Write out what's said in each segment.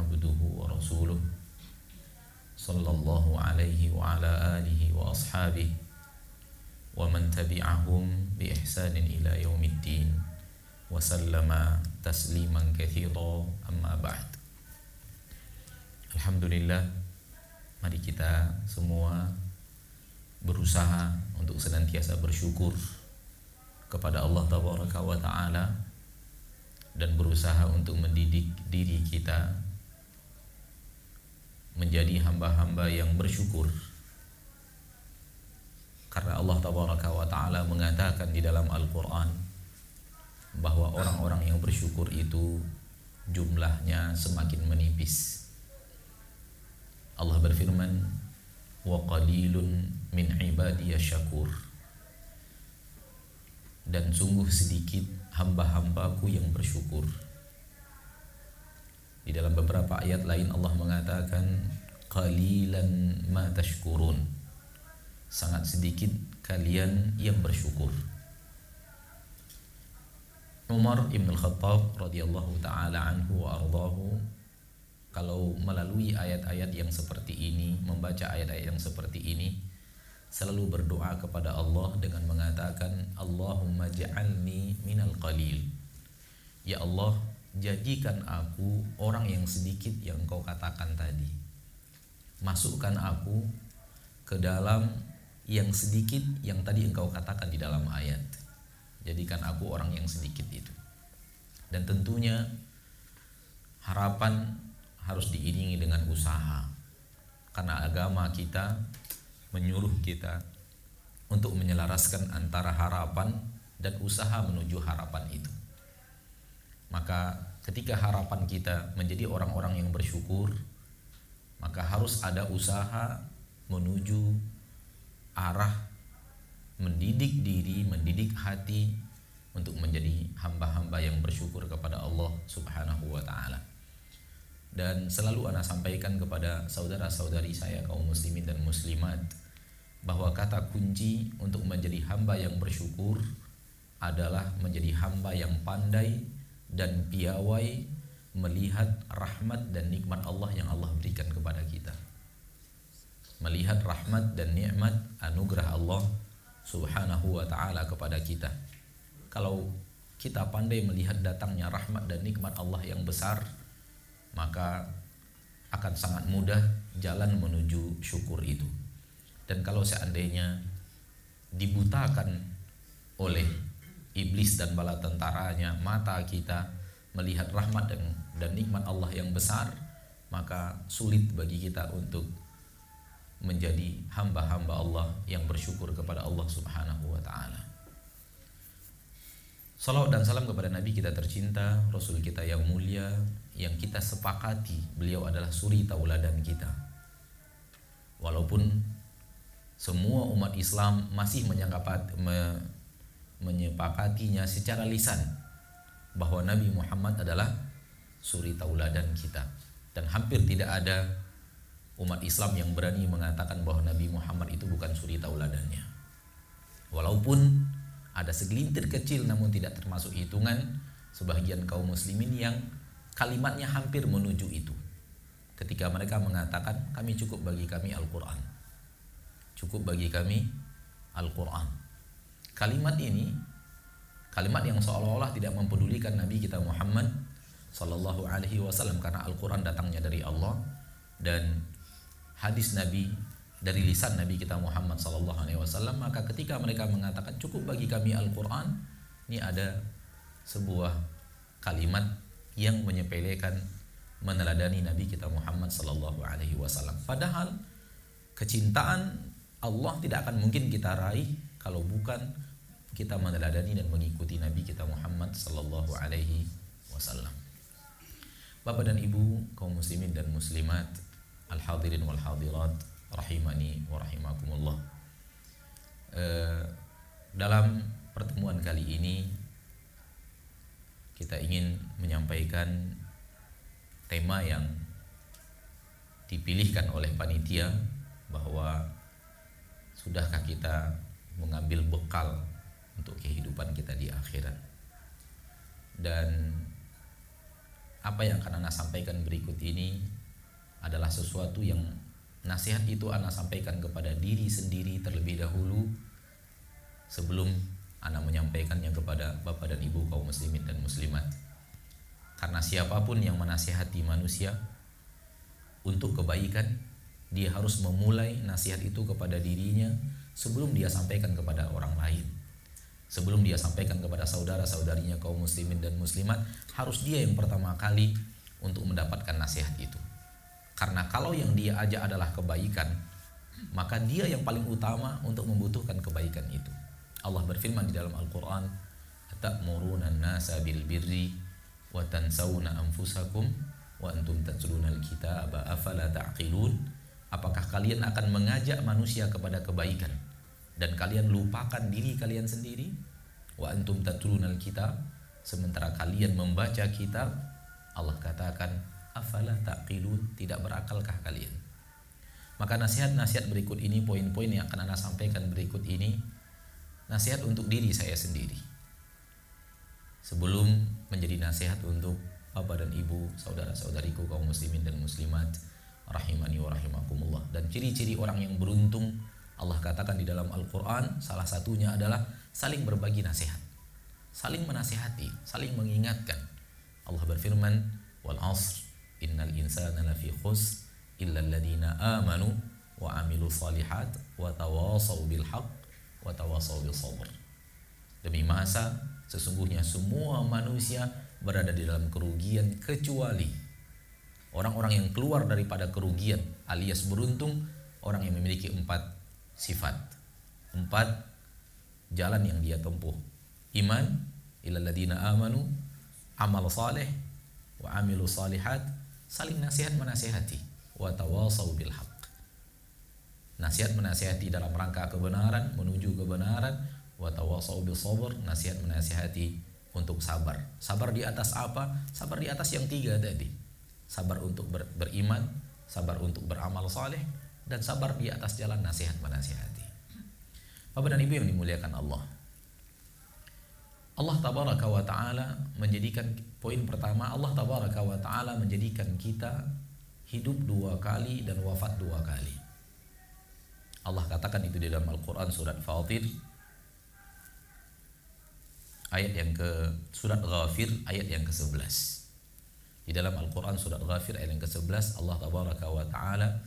abduhu wa rasuluh. Sallallahu alaihi wa ala alihi wa ashabihi wa man tabi'ahum bi ihsanin ila yaumiddin wa sallama tasliman katsira amma ba'd. Alhamdulillah mari kita semua berusaha untuk senantiasa bersyukur kepada Allah tabaraka wa taala dan berusaha untuk mendidik diri kita menjadi hamba-hamba yang bersyukur. Karena Allah tabaraka wa taala mengatakan di dalam Al-Qur'an bahwa orang-orang yang bersyukur itu jumlahnya semakin menipis. Allah berfirman wa qalilun min ibadiy syakur. Dan sungguh sedikit hamba-hambaku yang bersyukur di dalam beberapa ayat lain Allah mengatakan qalilan ma tashkurun. Sangat sedikit kalian yang bersyukur. Umar Ibn Khattab radhiyallahu taala anhu wa ardahu kalau melalui ayat-ayat yang seperti ini, membaca ayat-ayat yang seperti ini, selalu berdoa kepada Allah dengan mengatakan Allahumma ja'alni minal qalil. Ya Allah, jadikan aku orang yang sedikit yang kau katakan tadi. Masukkan aku ke dalam yang sedikit yang tadi engkau katakan di dalam ayat. Jadikan aku orang yang sedikit itu. Dan tentunya harapan harus diiringi dengan usaha. Karena agama kita menyuruh kita untuk menyelaraskan antara harapan dan usaha menuju harapan itu maka ketika harapan kita menjadi orang-orang yang bersyukur, maka harus ada usaha menuju arah mendidik diri, mendidik hati untuk menjadi hamba-hamba yang bersyukur kepada Allah Subhanahu wa taala. Dan selalu ana sampaikan kepada saudara-saudari saya kaum muslimin dan muslimat bahwa kata kunci untuk menjadi hamba yang bersyukur adalah menjadi hamba yang pandai dan piawai melihat rahmat dan nikmat Allah yang Allah berikan kepada kita. Melihat rahmat dan nikmat anugerah Allah Subhanahu wa taala kepada kita. Kalau kita pandai melihat datangnya rahmat dan nikmat Allah yang besar, maka akan sangat mudah jalan menuju syukur itu. Dan kalau seandainya dibutakan oleh iblis dan bala tentaranya mata kita melihat rahmat dan, dan nikmat Allah yang besar maka sulit bagi kita untuk menjadi hamba-hamba Allah yang bersyukur kepada Allah Subhanahu wa taala. Salawat dan salam kepada Nabi kita tercinta, Rasul kita yang mulia, yang kita sepakati beliau adalah suri tauladan kita. Walaupun semua umat Islam masih menyepakatinya secara lisan bahwa Nabi Muhammad adalah suri tauladan kita. Dan hampir tidak ada umat Islam yang berani mengatakan bahwa Nabi Muhammad itu bukan suri tauladannya. Walaupun ada segelintir kecil namun tidak termasuk hitungan sebagian kaum muslimin yang kalimatnya hampir menuju itu. Ketika mereka mengatakan kami cukup bagi kami Al-Quran cukup bagi kami Al-Quran. Kalimat ini kalimat yang seolah-olah tidak mempedulikan Nabi kita Muhammad Sallallahu Alaihi Wasallam karena Al-Quran datangnya dari Allah dan hadis Nabi dari lisan Nabi kita Muhammad Sallallahu Alaihi Wasallam maka ketika mereka mengatakan cukup bagi kami Al-Quran ini ada sebuah kalimat yang menyepelekan meneladani Nabi kita Muhammad Sallallahu Alaihi Wasallam. Padahal kecintaan Allah tidak akan mungkin kita raih kalau bukan kita meneladani dan mengikuti Nabi kita Muhammad sallallahu alaihi wasallam. Bapak dan Ibu kaum muslimin dan muslimat Al-hadirin wal hadirat Rahimani wa rahimakumullah eh, Dalam pertemuan kali ini Kita ingin menyampaikan Tema yang Dipilihkan oleh panitia Bahwa Sudahkah kita mengambil bekal Untuk kehidupan kita di akhirat Dan apa yang akan Anda sampaikan berikut ini adalah sesuatu yang nasihat itu Anda sampaikan kepada diri sendiri terlebih dahulu sebelum Anda menyampaikannya kepada Bapak dan Ibu kaum muslimin dan muslimat. Karena siapa pun yang menasihati manusia untuk kebaikan, dia harus memulai nasihat itu kepada dirinya sebelum dia sampaikan kepada orang lain. Sebelum dia sampaikan kepada saudara-saudarinya kaum muslimin dan muslimat harus dia yang pertama kali untuk mendapatkan nasihat itu. Karena kalau yang dia ajak adalah kebaikan maka dia yang paling utama untuk membutuhkan kebaikan itu. Allah berfirman di dalam Al-Qur'an ta'muruna an-nasa bil birri wa tansawna anfusakum wa antum tatluna al-kitaba afala ta'qilun kalian akan mengajak manusia kepada kebaikan. Dan kalian lupakan diri kalian sendiri. Wa antum tatlunal kitab sementara kalian membaca kitab Allah katakan afala taqilun? Tidak berakalkah kalian? Maka nasihat-nasihat berikut ini poin-poin yang akan Anda sampaikan berikut ini nasihat untuk diri saya sendiri. Sebelum menjadi nasihat untuk bapak dan ibu saudara-saudariku kaum muslimin dan muslimat rahimani wa rahimakumullah. Dan ciri-ciri orang yang beruntung Allah katakan di dalam Al-Quran salah satunya adalah saling berbagi nasihat. Saling menasihati saling mengingatkan. Allah berfirman wal asr innal insana lafi khus illa alladhina amanu wa amilu salihat wa tawasaw bil haq wa tawasaw bil sabr. Demi masa sesungguhnya semua manusia berada di dalam kerugian kecuali orang-orang yang keluar daripada kerugian alias beruntung orang yang memiliki empat sifat. Empat jalan yang dia tempuh. Iman ilaladina amanu amal saleh wa amilu salihat saling nasihat menasihati wa tawasau haq nasihat menasihati dalam rangka kebenaran menuju kebenaran wa tawasau bil nasihat menasihati untuk sabar. Sabar di atas apa? Sabar di atas yang tiga tadi sabar untuk ber, beriman sabar untuk beramal saleh dan sabar di atas jalan nasihat menasihati. Bapak dan Ibu yang dimuliakan Allah. Allah tabaraka wa taala menjadikan poin pertama Allah tabaraka wa taala menjadikan kita hidup dua kali dan wafat dua kali. Allah katakan itu di dalam Al-Qur'an surat Fatir ayat yang ke surat Ghafir ayat yang ke-11. Di dalam Al-Qur'an surat Ghafir ayat yang ke-11 Allah tabaraka wa taala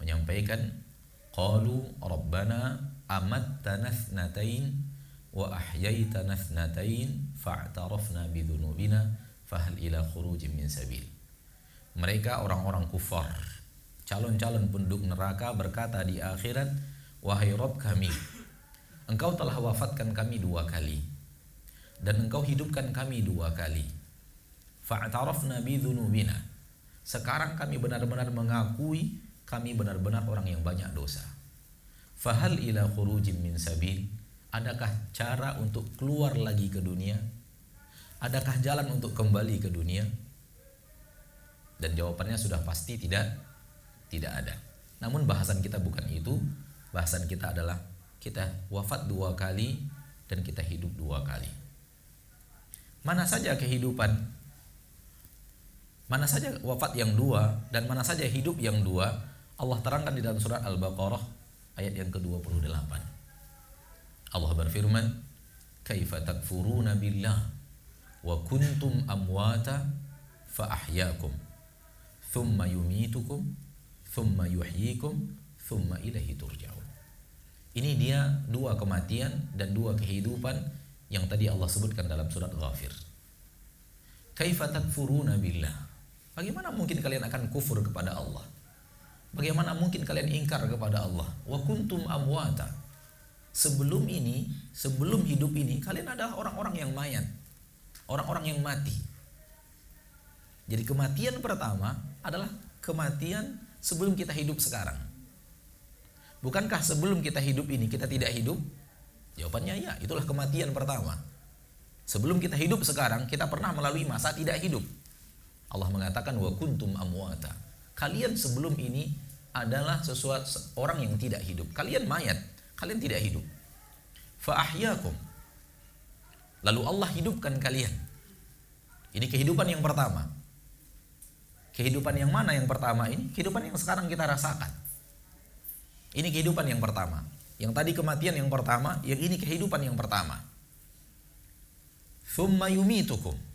menyampaikan qalu rabbana amattana thnatain wa ahyaitana thnatain fa'tarafna bidhunubina fahal ila khurujin min sabil. Mereka orang-orang kufar calon-calon penduduk neraka berkata di akhirat wahai Rabb kami engkau telah wafatkan kami dua kali dan engkau hidupkan kami dua kali fa'tarafna bidhunubina sekarang kami benar-benar mengakui kami benar-benar orang yang banyak dosa. Fahal ila khurujin min sabil? Adakah cara untuk keluar lagi ke dunia? Adakah jalan untuk kembali ke dunia? Dan jawabannya sudah pasti tidak tidak ada. Namun bahasan kita bukan itu. Bahasan kita adalah kita wafat dua kali dan kita hidup dua kali. Mana saja kehidupan Mana saja wafat yang dua dan mana saja hidup yang dua Allah terangkan di dalam surat Al-Baqarah ayat yang ke-28. Allah berfirman, "Kaifa takfuruna billah wa kuntum amwata fa ahyaakum thumma yumitukum thumma yuhyikum thumma ilaihi turja'un." Ini dia dua kematian dan dua kehidupan yang tadi Allah sebutkan dalam surat Ghafir. Kaifa takfuruna billah? Bagaimana mungkin kalian akan kufur kepada Allah? Bagaimana mungkin kalian ingkar kepada Allah? Wa kuntum amwata. Sebelum ini, sebelum hidup ini, kalian adalah orang-orang yang mayat. Orang-orang yang mati. Jadi kematian pertama adalah kematian sebelum kita hidup sekarang. Bukankah sebelum kita hidup ini kita tidak hidup? Jawabannya ya, itulah kematian pertama. Sebelum kita hidup sekarang, kita pernah melalui masa tidak hidup. Allah mengatakan wa kuntum amwata. Kalian sebelum ini adalah sesuatu orang yang tidak hidup. Kalian mayat, kalian tidak hidup. Fa ahyakum. Lalu Allah hidupkan kalian. Ini kehidupan yang pertama. Kehidupan yang mana yang pertama ini? Kehidupan yang sekarang kita rasakan. Ini kehidupan yang pertama. Yang tadi kematian yang pertama, yang ini kehidupan yang pertama. Thumma yumitukum.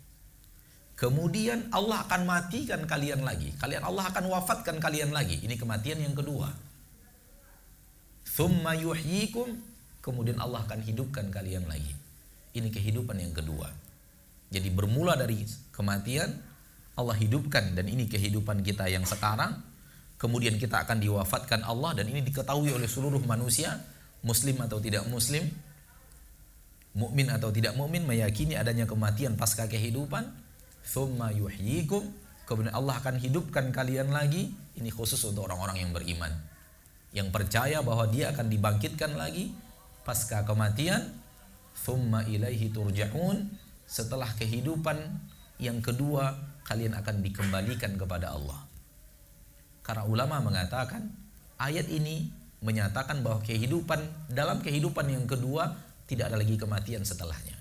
Kemudian Allah akan matikan kalian lagi. Kalian Allah akan wafatkan kalian lagi. Ini kematian yang kedua. Thumma yuhyikum. Kemudian Allah akan hidupkan kalian lagi. Ini kehidupan yang kedua. Jadi bermula dari kematian, Allah hidupkan dan ini kehidupan kita yang sekarang. Kemudian kita akan diwafatkan Allah dan ini diketahui oleh seluruh manusia, muslim atau tidak muslim, mukmin atau tidak mukmin meyakini adanya kematian pasca kehidupan. Thumma yuhyikum. Kemudian Allah akan hidupkan kalian lagi. Ini khusus untuk orang-orang yang beriman. Yang percaya bahwa dia akan dibangkitkan lagi pasca kematian. Thumma ilaihi turja'un. Setelah kehidupan yang kedua kalian akan dikembalikan kepada Allah. Karena ulama mengatakan ayat ini menyatakan bahwa kehidupan dalam kehidupan yang kedua tidak ada lagi kematian setelahnya.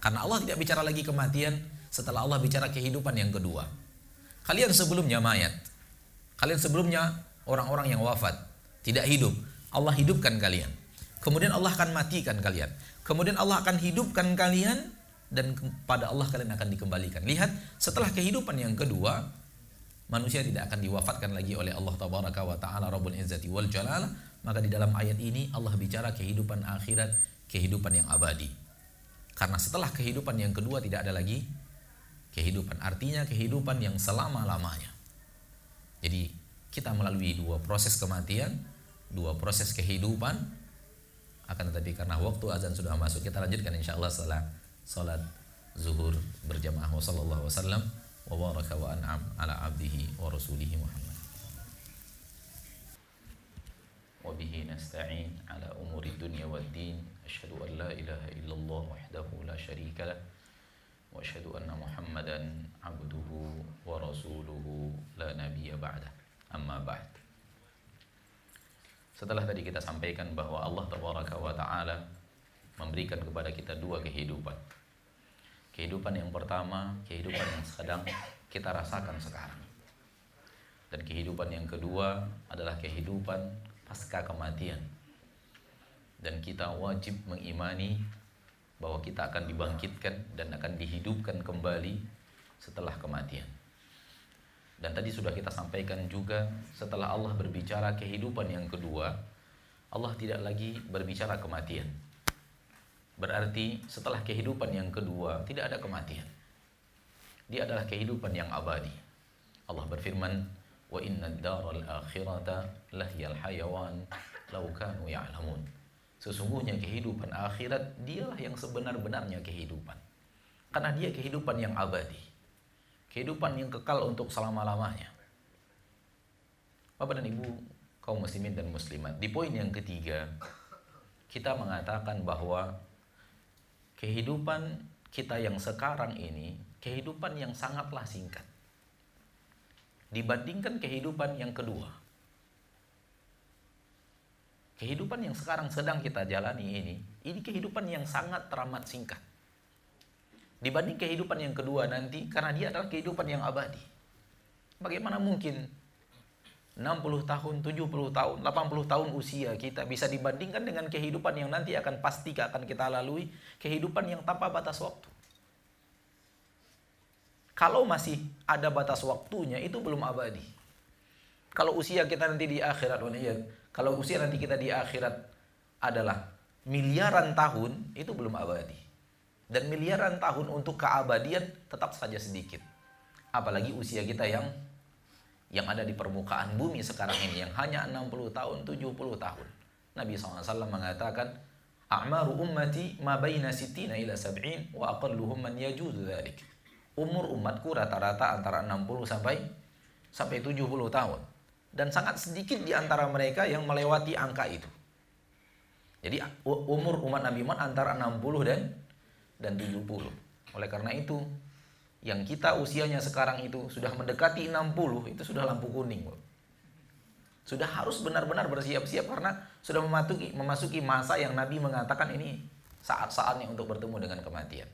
Karena Allah tidak bicara lagi kematian setelah Allah bicara kehidupan yang kedua. Kalian sebelumnya mayat. Kalian sebelumnya orang-orang yang wafat, tidak hidup. Allah hidupkan kalian. Kemudian Allah akan matikan kalian. Kemudian Allah akan hidupkan kalian dan pada Allah kalian akan dikembalikan. Lihat, setelah kehidupan yang kedua, manusia tidak akan diwafatkan lagi oleh Allah tabaraka wa taala Rabbul Izzati wal Jalal, maka di dalam ayat ini Allah bicara kehidupan akhirat, kehidupan yang abadi. Karena setelah kehidupan yang kedua tidak ada lagi kehidupan. Artinya kehidupan yang selama-lamanya. Jadi kita melalui dua proses kematian, dua proses kehidupan, akan tetapi karena waktu azan sudah masuk, kita lanjutkan insya Allah setelah salat zuhur berjamaah. Wa sallallahu wasallam wa baraka wa an'am ala abdihi wa rasulihi Muhammad. Wa bihi nasta'in ala umuri dunya wad din. Asyhadu an la ilaha illallah wahdahu la syarika anna muhammadan abduhu wa rasuluhu la nabiyya ba'da amma ba'd setelah tadi kita sampaikan bahwa Allah tabaraka taala memberikan kepada kita dua kehidupan. Kehidupan yang pertama, kehidupan yang sedang kita rasakan sekarang. Dan kehidupan yang kedua adalah kehidupan pasca kematian. Dan kita wajib mengimani bahwa kita akan dibangkitkan dan akan dihidupkan kembali setelah kematian. Dan tadi sudah kita sampaikan juga setelah Allah berbicara kehidupan yang kedua, Allah tidak lagi berbicara kematian Berarti setelah kehidupan yang kedua tidak ada kematian. Dia adalah kehidupan yang abadi. Allah berfirman, "Wa inna ad-daral akhirata lahyal hayawan law kanu ya'lamun." Sesungguhnya kehidupan akhirat dialah yang sebenar-benarnya kehidupan. Karena dia kehidupan yang abadi. Kehidupan yang kekal untuk selama-lamanya. Bapak dan Ibu kaum muslimin dan muslimat, di poin yang ketiga kita mengatakan bahwa kehidupan kita yang sekarang ini kehidupan yang sangatlah singkat dibandingkan kehidupan yang kedua. Kehidupan yang sekarang sedang kita jalani ini, ini kehidupan yang sangat teramat singkat. Dibanding kehidupan yang kedua nanti, karena dia adalah kehidupan yang abadi. Bagaimana mungkin 60 tahun, 70 tahun, 80 tahun usia kita bisa dibandingkan dengan kehidupan yang nanti akan pasti akan kita lalui, kehidupan yang tanpa batas waktu. Kalau masih ada batas waktunya itu belum abadi. Kalau usia kita nanti di akhirat, kalau usia nanti kita di akhirat adalah miliaran tahun itu belum abadi. Dan miliaran tahun untuk keabadian tetap saja sedikit. Apalagi usia kita yang yang ada di permukaan bumi sekarang ini yang hanya 60 tahun, 70 tahun. Nabi SAW mengatakan, A'maru ummati ma baina sitina ila sab'in wa aqalluhum man yajuzu dhalik. umur umatku rata-rata antara 60 sampai sampai 70 tahun. Dan sangat sedikit di antara mereka yang melewati angka itu. Jadi umur umat Nabi Muhammad antara 60 dan dan 70. Oleh karena itu, yang kita usianya sekarang itu sudah mendekati 60, itu sudah lampu kuning. Sudah harus benar-benar bersiap-siap karena sudah memasuki memasuki masa yang Nabi mengatakan ini saat-saatnya untuk bertemu dengan kematian.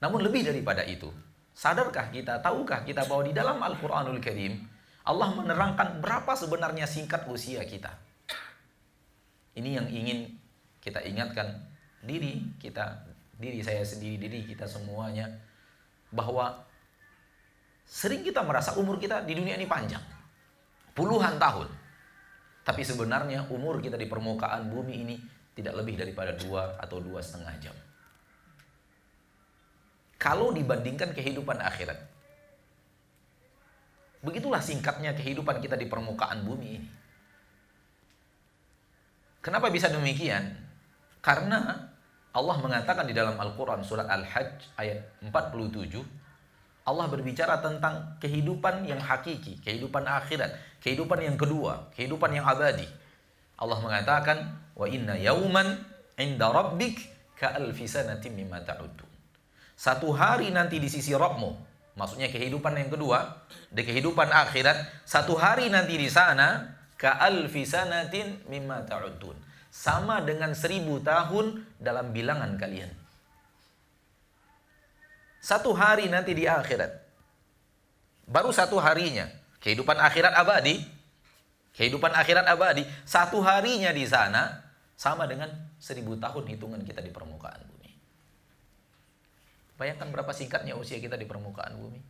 Namun lebih daripada itu, sadarkah kita, tahukah kita bahwa di dalam Al-Quranul Karim, Allah menerangkan berapa sebenarnya singkat usia kita. Ini yang ingin kita ingatkan diri kita, diri saya sendiri, diri kita semuanya, bahwa sering kita merasa umur kita di dunia ini panjang. Puluhan tahun. Tapi sebenarnya umur kita di permukaan bumi ini tidak lebih daripada dua atau dua setengah jam. Kalau dibandingkan kehidupan akhirat. Begitulah singkatnya kehidupan kita di permukaan bumi ini. Kenapa bisa demikian? Karena Allah mengatakan di dalam Al-Quran surat Al-Hajj ayat 47 Allah berbicara tentang kehidupan yang hakiki, kehidupan akhirat, kehidupan yang kedua, kehidupan yang abadi. Allah mengatakan, "Wa inna yauman inda rabbik ka alfi sanatin mimma ta'udun." Satu hari nanti di sisi Rabbmu, maksudnya kehidupan yang kedua, di kehidupan akhirat, satu hari nanti di sana ka alfi sanatin mimma ta'udun. Sama dengan seribu tahun dalam bilangan kalian. Satu hari nanti di akhirat. Baru satu harinya. Kehidupan akhirat abadi. Kehidupan akhirat abadi. Satu harinya di sana sama dengan seribu tahun hitungan kita di permukaan. Bayangkan berapa singkatnya usia kita di permukaan bumi.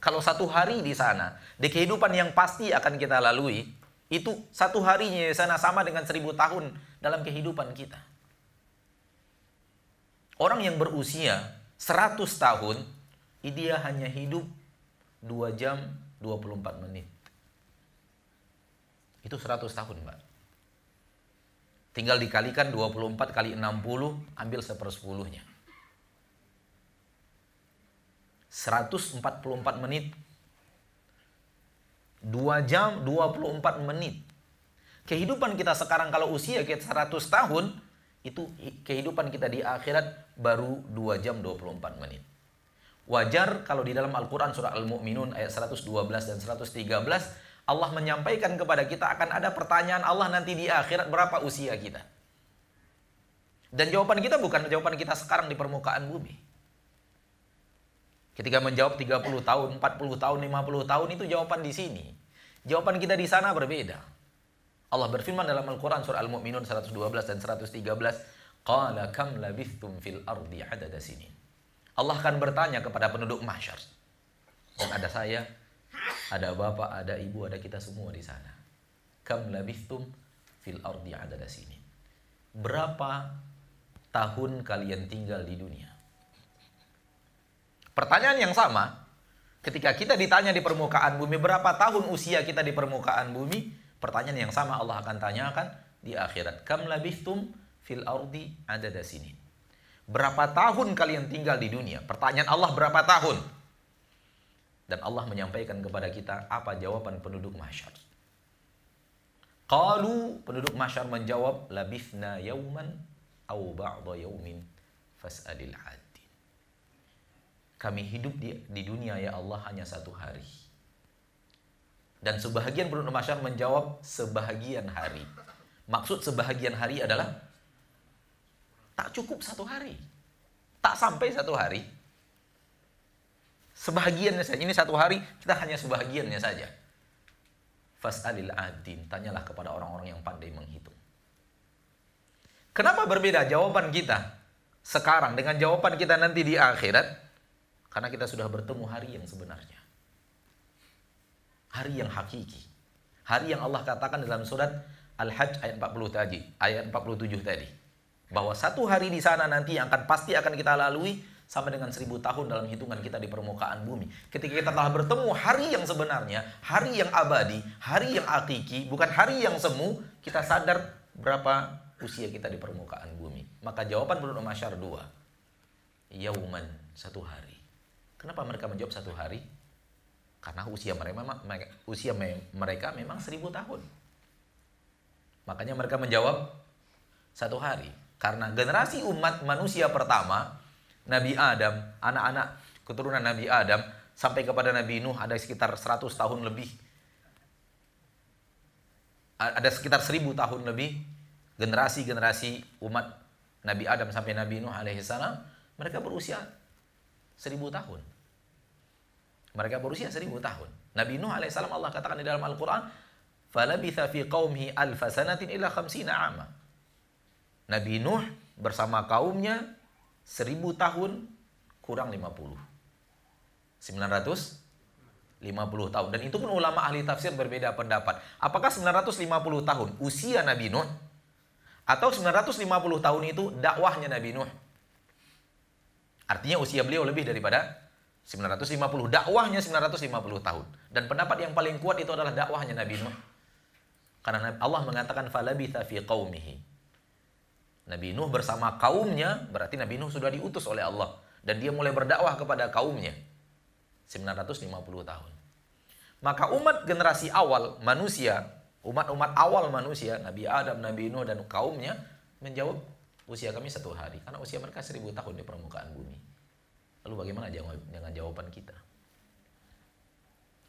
Kalau satu hari di sana, di kehidupan yang pasti akan kita lalui, itu satu harinya di sana sama dengan seribu tahun dalam kehidupan kita. Orang yang berusia 100 tahun, dia hanya hidup 2 jam 24 menit. Itu 100 tahun, Mbak. Tinggal dikalikan 24 kali 60, ambil sepersepuluhnya. 144 menit. 2 jam 24 menit. Kehidupan kita sekarang kalau usia kita 100 tahun itu kehidupan kita di akhirat baru 2 jam 24 menit. Wajar kalau di dalam Al-Quran surah Al-Mu'minun ayat 112 dan 113 Allah menyampaikan kepada kita akan ada pertanyaan Allah nanti di akhirat berapa usia kita. Dan jawaban kita bukan jawaban kita sekarang di permukaan bumi Ketika menjawab 30 tahun, 40 tahun, 50 tahun itu jawaban di sini. Jawaban kita di sana berbeda. Allah berfirman dalam Al-Quran surah Al-Mu'minun 112 dan 113. Qala kam labithtum fil ardi adada sini. Allah akan bertanya kepada penduduk mahsyar. Dan ada saya, ada bapak, ada ibu, ada kita semua di sana. Kam labithtum fil ardi adada sini. Berapa tahun kalian tinggal di dunia? Pertanyaan yang sama, ketika kita ditanya di permukaan bumi, berapa tahun usia kita di permukaan bumi? Pertanyaan yang sama Allah akan tanyakan di akhirat. Kam labithtum fil ardi adada sini. Berapa tahun kalian tinggal di dunia? Pertanyaan Allah berapa tahun? Dan Allah menyampaikan kepada kita apa jawaban penduduk mahsyar. Qalu penduduk mahsyar menjawab labithna yauman au ba'da yaumin fas'alil had kami hidup di, di dunia ya Allah hanya satu hari. Dan sebahagian penduduk masyarakat menjawab sebahagian hari. Maksud sebahagian hari adalah tak cukup satu hari. Tak sampai satu hari. Sebahagiannya saja. Ini satu hari, kita hanya sebahagiannya saja. Fas'alil adin. Tanyalah kepada orang-orang yang pandai menghitung. Kenapa berbeda jawaban kita sekarang dengan jawaban kita nanti di akhirat? Karena kita sudah bertemu hari yang sebenarnya. Hari yang hakiki. Hari yang Allah katakan dalam surat Al-Hajj ayat 40 tadi, ayat 47 tadi. Bahwa satu hari di sana nanti yang akan pasti akan kita lalui sama dengan seribu tahun dalam hitungan kita di permukaan bumi. Ketika kita telah bertemu hari yang sebenarnya, hari yang abadi, hari yang hakiki, bukan hari yang semu, kita sadar berapa usia kita di permukaan bumi. Maka jawaban penduduk masyarakat dua. Yauman, satu hari Kenapa mereka menjawab satu hari? Karena usia mereka, usia mereka memang seribu tahun. Makanya mereka menjawab satu hari. Karena generasi umat manusia pertama, Nabi Adam, anak-anak keturunan Nabi Adam, sampai kepada Nabi Nuh ada sekitar 100 tahun lebih. Ada sekitar 1000 tahun lebih generasi-generasi umat Nabi Adam sampai Nabi Nuh alaihissalam, mereka berusia 1000 tahun. Mereka berusia 1000 tahun. Nabi Nuh alaihissalam Allah katakan di dalam Al-Qur'an, "Falabitha fi qaumihi alfa sanatin ila khamsina ama." Nabi Nuh bersama kaumnya 1000 tahun kurang 50. 950 tahun. Dan itu pun ulama ahli tafsir berbeda pendapat. Apakah 950 tahun usia Nabi Nuh? Atau 950 tahun itu dakwahnya Nabi Nuh? Artinya usia beliau lebih daripada 950. Dakwahnya 950 tahun. Dan pendapat yang paling kuat itu adalah dakwahnya Nabi Nuh. Karena Allah mengatakan falabitha fi qaumihi. Nabi Nuh bersama kaumnya, berarti Nabi Nuh sudah diutus oleh Allah dan dia mulai berdakwah kepada kaumnya. 950 tahun. Maka umat generasi awal manusia, umat-umat awal manusia, Nabi Adam, Nabi Nuh dan kaumnya menjawab usia kami satu hari karena usia mereka seribu tahun di permukaan bumi. Lalu bagaimana dengan jawaban kita?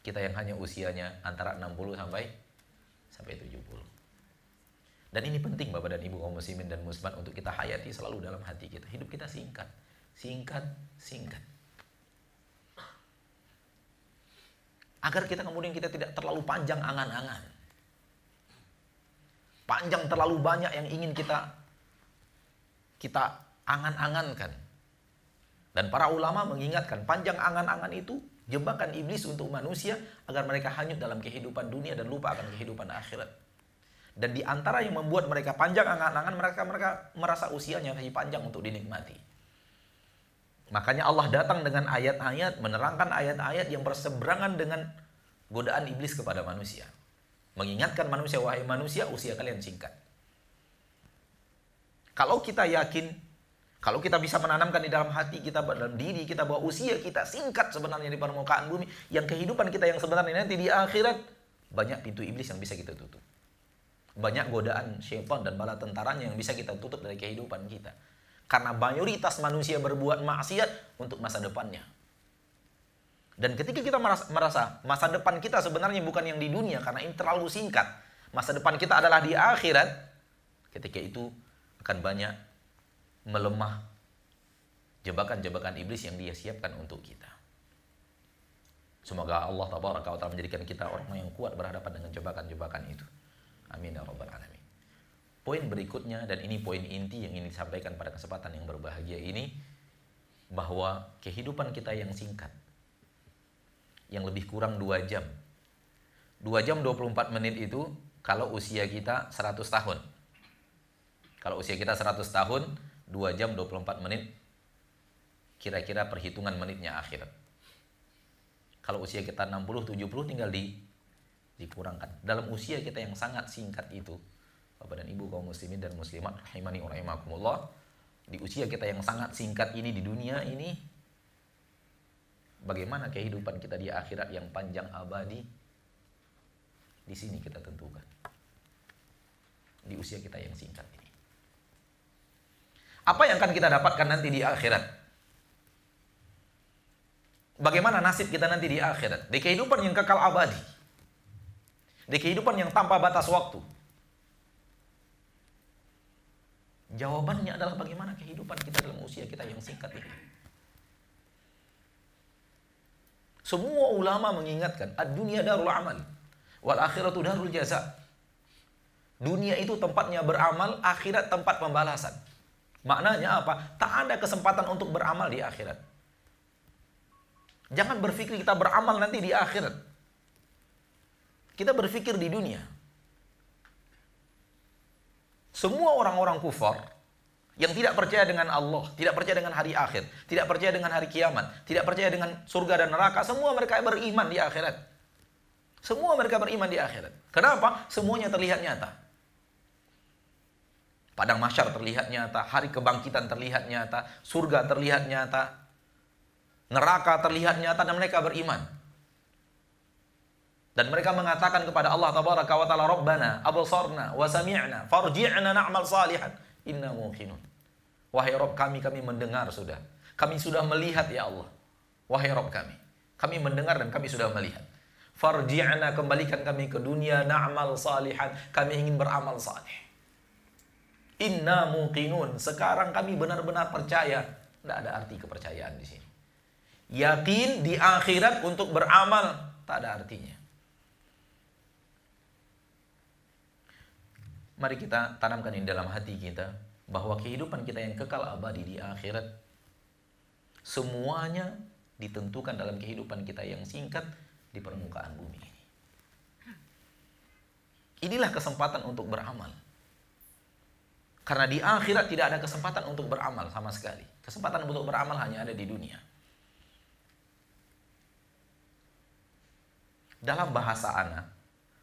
Kita yang hanya usianya antara 60 sampai sampai 70. Dan ini penting Bapak dan Ibu kaum muslimin dan muslimat untuk kita hayati selalu dalam hati kita. Hidup kita singkat. Singkat, singkat. Agar kita kemudian kita tidak terlalu panjang angan-angan. Panjang terlalu banyak yang ingin kita kita angan-angankan. Dan para ulama mengingatkan panjang angan-angan itu jebakan iblis untuk manusia agar mereka hanyut dalam kehidupan dunia dan lupa akan kehidupan akhirat. Dan di antara yang membuat mereka panjang angan-angan mereka mereka merasa usianya masih panjang untuk dinikmati. Makanya Allah datang dengan ayat-ayat, menerangkan ayat-ayat yang berseberangan dengan godaan iblis kepada manusia. Mengingatkan manusia, wahai manusia, usia kalian singkat. Kalau kita yakin, kalau kita bisa menanamkan di dalam hati kita, dalam diri kita bahwa usia kita singkat sebenarnya di permukaan bumi, yang kehidupan kita yang sebenarnya nanti di akhirat, banyak pintu iblis yang bisa kita tutup. Banyak godaan syaitan dan bala tentaranya yang bisa kita tutup dari kehidupan kita. Karena mayoritas manusia berbuat maksiat untuk masa depannya. Dan ketika kita merasa masa depan kita sebenarnya bukan yang di dunia karena ini terlalu singkat. Masa depan kita adalah di akhirat. Ketika itu akan banyak melemah jebakan-jebakan iblis yang dia siapkan untuk kita. Semoga Allah taala menjadikan kita orang yang kuat berhadapan dengan jebakan-jebakan itu. Amin ya rabbal alamin. Poin berikutnya dan ini poin inti yang ingin disampaikan pada kesempatan yang berbahagia ini bahwa kehidupan kita yang singkat yang lebih kurang 2 jam. 2 jam 24 menit itu kalau usia kita 100 tahun. Kalau usia kita 100 tahun, 2 jam 24 menit kira-kira perhitungan menitnya akhirat. Kalau usia kita 60 70 tinggal di dikurangkan. Dalam usia kita yang sangat singkat itu, Bapak dan Ibu kaum muslimin dan muslimat rahimani wa di usia kita yang sangat singkat ini di dunia ini bagaimana kehidupan kita di akhirat yang panjang abadi di sini kita tentukan di usia kita yang singkat ini apa yang akan kita dapatkan nanti di akhirat bagaimana nasib kita nanti di akhirat di kehidupan yang kekal abadi di kehidupan yang tanpa batas waktu Jawabannya adalah bagaimana kehidupan kita dalam usia kita yang singkat ini. Semua ulama mengingatkan, dunia darul amal, wal akhiratu darul jaza. Dunia itu tempatnya beramal, akhirat tempat pembalasan. Maknanya apa? Tak ada kesempatan untuk beramal di akhirat. Jangan berpikir kita beramal nanti di akhirat. Kita berpikir di dunia. Semua orang-orang kufar yang tidak percaya dengan Allah, tidak percaya dengan hari akhir, tidak percaya dengan hari kiamat, tidak percaya dengan surga dan neraka, semua mereka beriman di akhirat. Semua mereka beriman di akhirat. Kenapa? Semuanya terlihat nyata. Padang masyar terlihat nyata, hari kebangkitan terlihat nyata, surga terlihat nyata, Neraka terlihat nyata dan mereka beriman. Dan mereka mengatakan kepada Allah tabaraka wa taala Rabbana absarna wa sami'na farji'na na'mal salihan inna muqinun. Wahai Rabb kami kami mendengar sudah. Kami sudah melihat ya Allah. Wahai Rabb kami. Kami mendengar dan kami sudah melihat. Farji'na kembalikan kami ke dunia na'mal salihan. Kami ingin beramal saleh. Inna muqinun. Sekarang kami benar-benar percaya. Tidak ada arti kepercayaan di sini. Yakin di akhirat untuk beramal tak ada artinya. Mari kita tanamkan ini dalam hati kita bahwa kehidupan kita yang kekal abadi di akhirat semuanya ditentukan dalam kehidupan kita yang singkat di permukaan bumi ini. Inilah kesempatan untuk beramal. Karena di akhirat tidak ada kesempatan untuk beramal sama sekali. Kesempatan untuk beramal hanya ada di dunia. Dalam bahasa anak,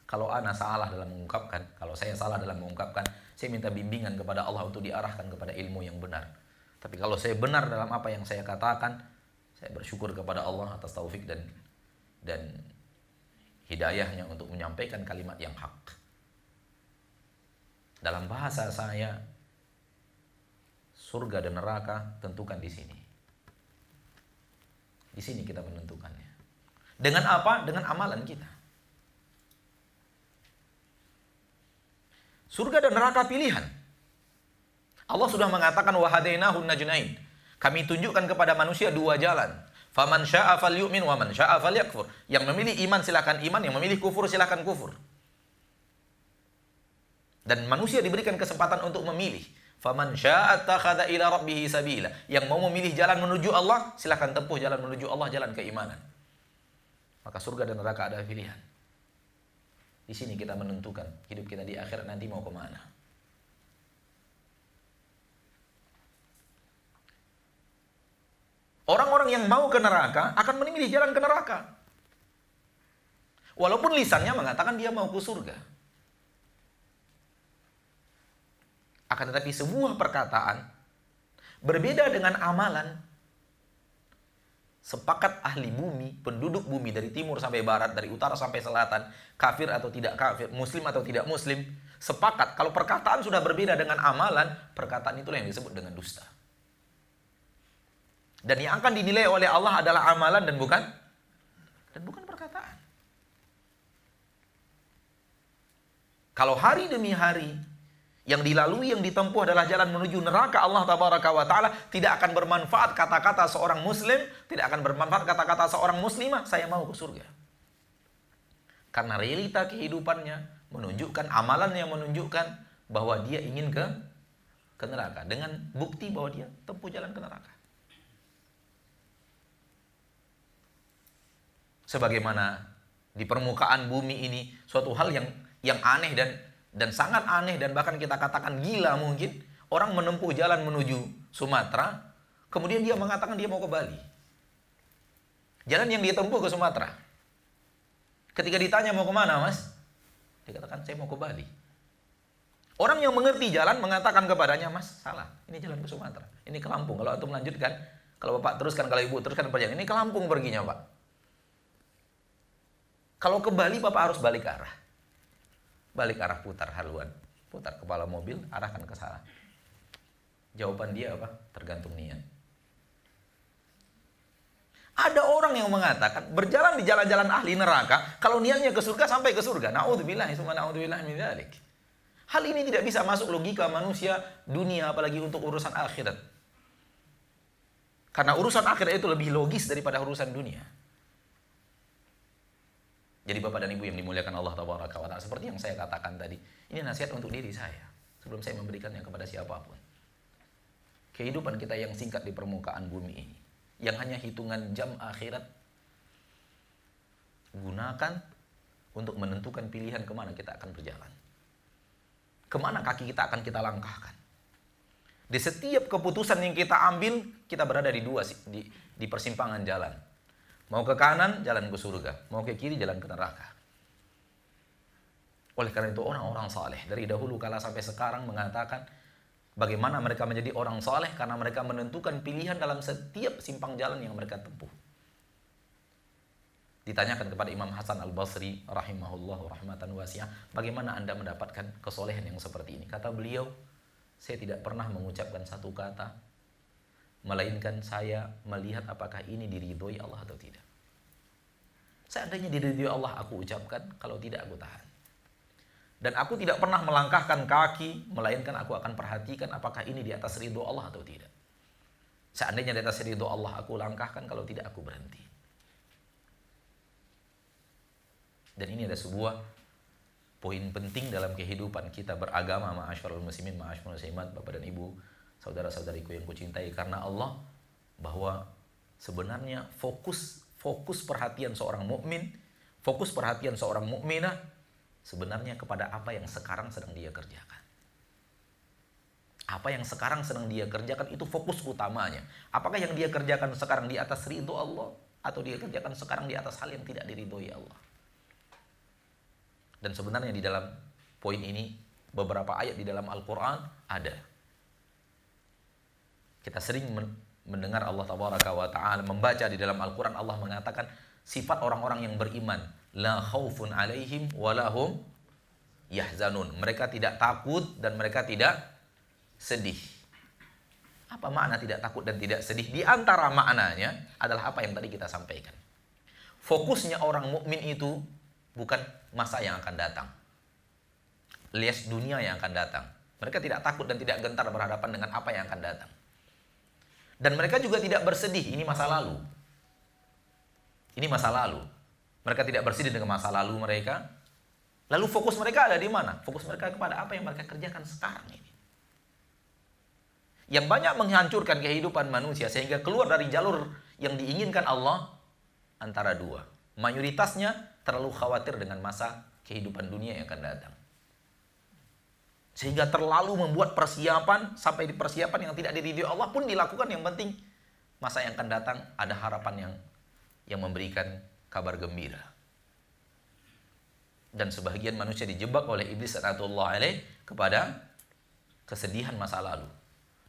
kalau ana salah dalam mengungkapkan, kalau saya salah dalam mengungkapkan, saya minta bimbingan kepada Allah untuk diarahkan kepada ilmu yang benar. Tapi kalau saya benar dalam apa yang saya katakan, saya bersyukur kepada Allah atas taufik dan dan hidayahnya untuk menyampaikan kalimat yang hak. Dalam bahasa saya, surga dan neraka tentukan di sini. Di sini kita menentukannya. Dengan apa? Dengan amalan kita. Surga dan neraka pilihan. Allah sudah mengatakan wahadainahun najnain. Kami tunjukkan kepada manusia dua jalan. Faman syaa falyu'min wa man syaa falyakfur. Yang memilih iman silakan iman, yang memilih kufur silakan kufur. Dan manusia diberikan kesempatan untuk memilih. Faman syaa takhadha ila rabbih sabila. Yang mau memilih jalan menuju Allah, silakan tempuh jalan menuju Allah, jalan keimanan. Maka surga dan neraka ada pilihan. Di sini kita menentukan hidup kita di akhirat nanti mau ke mana. Orang-orang yang mau ke neraka akan memilih jalan ke neraka. Walaupun lisannya mengatakan dia mau ke surga. Akan tetapi sebuah perkataan berbeda dengan amalan sepakat ahli bumi, penduduk bumi dari timur sampai barat, dari utara sampai selatan, kafir atau tidak kafir, muslim atau tidak muslim, sepakat kalau perkataan sudah berbeda dengan amalan, perkataan itulah yang disebut dengan dusta. Dan yang akan dinilai oleh Allah adalah amalan dan bukan dan bukan perkataan. Kalau hari demi hari yang dilalui yang ditempuh adalah jalan menuju neraka. Allah tabaraka wa taala tidak akan bermanfaat kata-kata seorang muslim tidak akan bermanfaat kata-kata seorang muslimah saya mau ke surga. Karena realita kehidupannya menunjukkan amalan yang menunjukkan bahwa dia ingin ke ke neraka. Dengan bukti bahwa dia tempuh jalan ke neraka. Sebagaimana di permukaan bumi ini suatu hal yang yang aneh dan dan sangat aneh dan bahkan kita katakan gila mungkin orang menempuh jalan menuju Sumatera kemudian dia mengatakan dia mau ke Bali. Jalan yang dia tempuh ke Sumatera. Ketika ditanya mau ke mana mas? Dia katakan saya mau ke Bali. Orang yang mengerti jalan mengatakan kepadanya mas salah. Ini jalan ke Sumatera. Ini ke Lampung. Kalau antum melanjutkan kalau bapak teruskan kalau ibu teruskan perjalanan ini ke Lampung perginya pak. Kalau ke Bali bapak harus balik arah balik arah putar haluan. Putar kepala mobil arahkan ke sana. Jawaban dia apa? Tergantung niat. Ada orang yang mengatakan berjalan di jalan-jalan ahli neraka kalau niatnya ke surga sampai ke surga. Naudzubillah summa naudzubillah min dzalik hal ini tidak bisa masuk logika manusia dunia apalagi untuk urusan akhirat. Karena urusan akhirat itu lebih logis daripada urusan dunia jadi Bapak dan Ibu yang dimuliakan Allah Taala seperti yang saya katakan tadi, ini nasihat untuk diri saya sebelum saya memberikannya kepada siapa pun. Kehidupan kita yang singkat di permukaan bumi ini, yang hanya hitungan jam akhirat, gunakan untuk menentukan pilihan ke mana kita akan berjalan. Ke mana kaki kita akan kita langkahkan. Di setiap keputusan yang kita ambil, kita berada di dua di, di persimpangan jalan Mau ke kanan, jalan ke surga. Mau ke kiri, jalan ke neraka. Oleh karena itu orang-orang saleh dari dahulu kala sampai sekarang mengatakan Bagaimana mereka menjadi orang soleh karena mereka menentukan pilihan dalam setiap simpang jalan yang mereka tempuh. Ditanyakan kepada Imam Hasan Al-Basri rahimahullah rahmatan wasi'ah, bagaimana Anda mendapatkan kesolehan yang seperti ini? Kata beliau, saya tidak pernah mengucapkan satu kata melainkan saya melihat apakah ini diridhoi Allah atau tidak. Seandainya diridhoi Allah aku ucapkan, kalau tidak aku tahan. Dan aku tidak pernah melangkahkan kaki, melainkan aku akan perhatikan apakah ini di atas ridho Allah atau tidak. Seandainya di atas ridho Allah aku langkahkan, kalau tidak aku berhenti. Dan ini ada sebuah poin penting dalam kehidupan kita beragama ma'asyarul muslimin, ma'asyarul muslimat, Bapak dan Ibu, saudara-saudariku yang kucintai karena Allah bahwa sebenarnya fokus fokus perhatian seorang mukmin, fokus perhatian seorang mukminah sebenarnya kepada apa yang sekarang sedang dia kerjakan. Apa yang sekarang sedang dia kerjakan itu fokus utamanya. Apakah yang dia kerjakan sekarang di atas ridho Allah atau dia kerjakan sekarang di atas hal yang tidak diridhoi Allah? Dan sebenarnya di dalam poin ini beberapa ayat di dalam Al-Qur'an ada. Kita sering mendengar Allah taala membaca di dalam Al-Qur'an Allah mengatakan sifat orang-orang yang beriman la khaufun alaihim walahum yahzanun. Mereka tidak takut dan mereka tidak sedih. Apa makna tidak takut dan tidak sedih? Di antara maknanya adalah apa yang tadi kita sampaikan. Fokusnya orang mukmin itu bukan masa yang akan datang. Lihat dunia yang akan datang. Mereka tidak takut dan tidak gentar berhadapan dengan apa yang akan datang. Dan mereka juga tidak bersedih, ini masa lalu. Ini masa lalu. Mereka tidak bersedih dengan masa lalu mereka. Lalu fokus mereka ada di mana? Fokus mereka kepada apa yang mereka kerjakan sekarang ini. Yang banyak menghancurkan kehidupan manusia sehingga keluar dari jalur yang diinginkan Allah antara dua. Mayoritasnya terlalu khawatir dengan masa kehidupan dunia yang akan datang. Sehingga terlalu membuat persiapan sampai di persiapan yang tidak diridhoi Allah pun dilakukan yang penting masa yang akan datang ada harapan yang yang memberikan kabar gembira. Dan sebagian manusia dijebak oleh iblis Allah alaih kepada kesedihan masa lalu.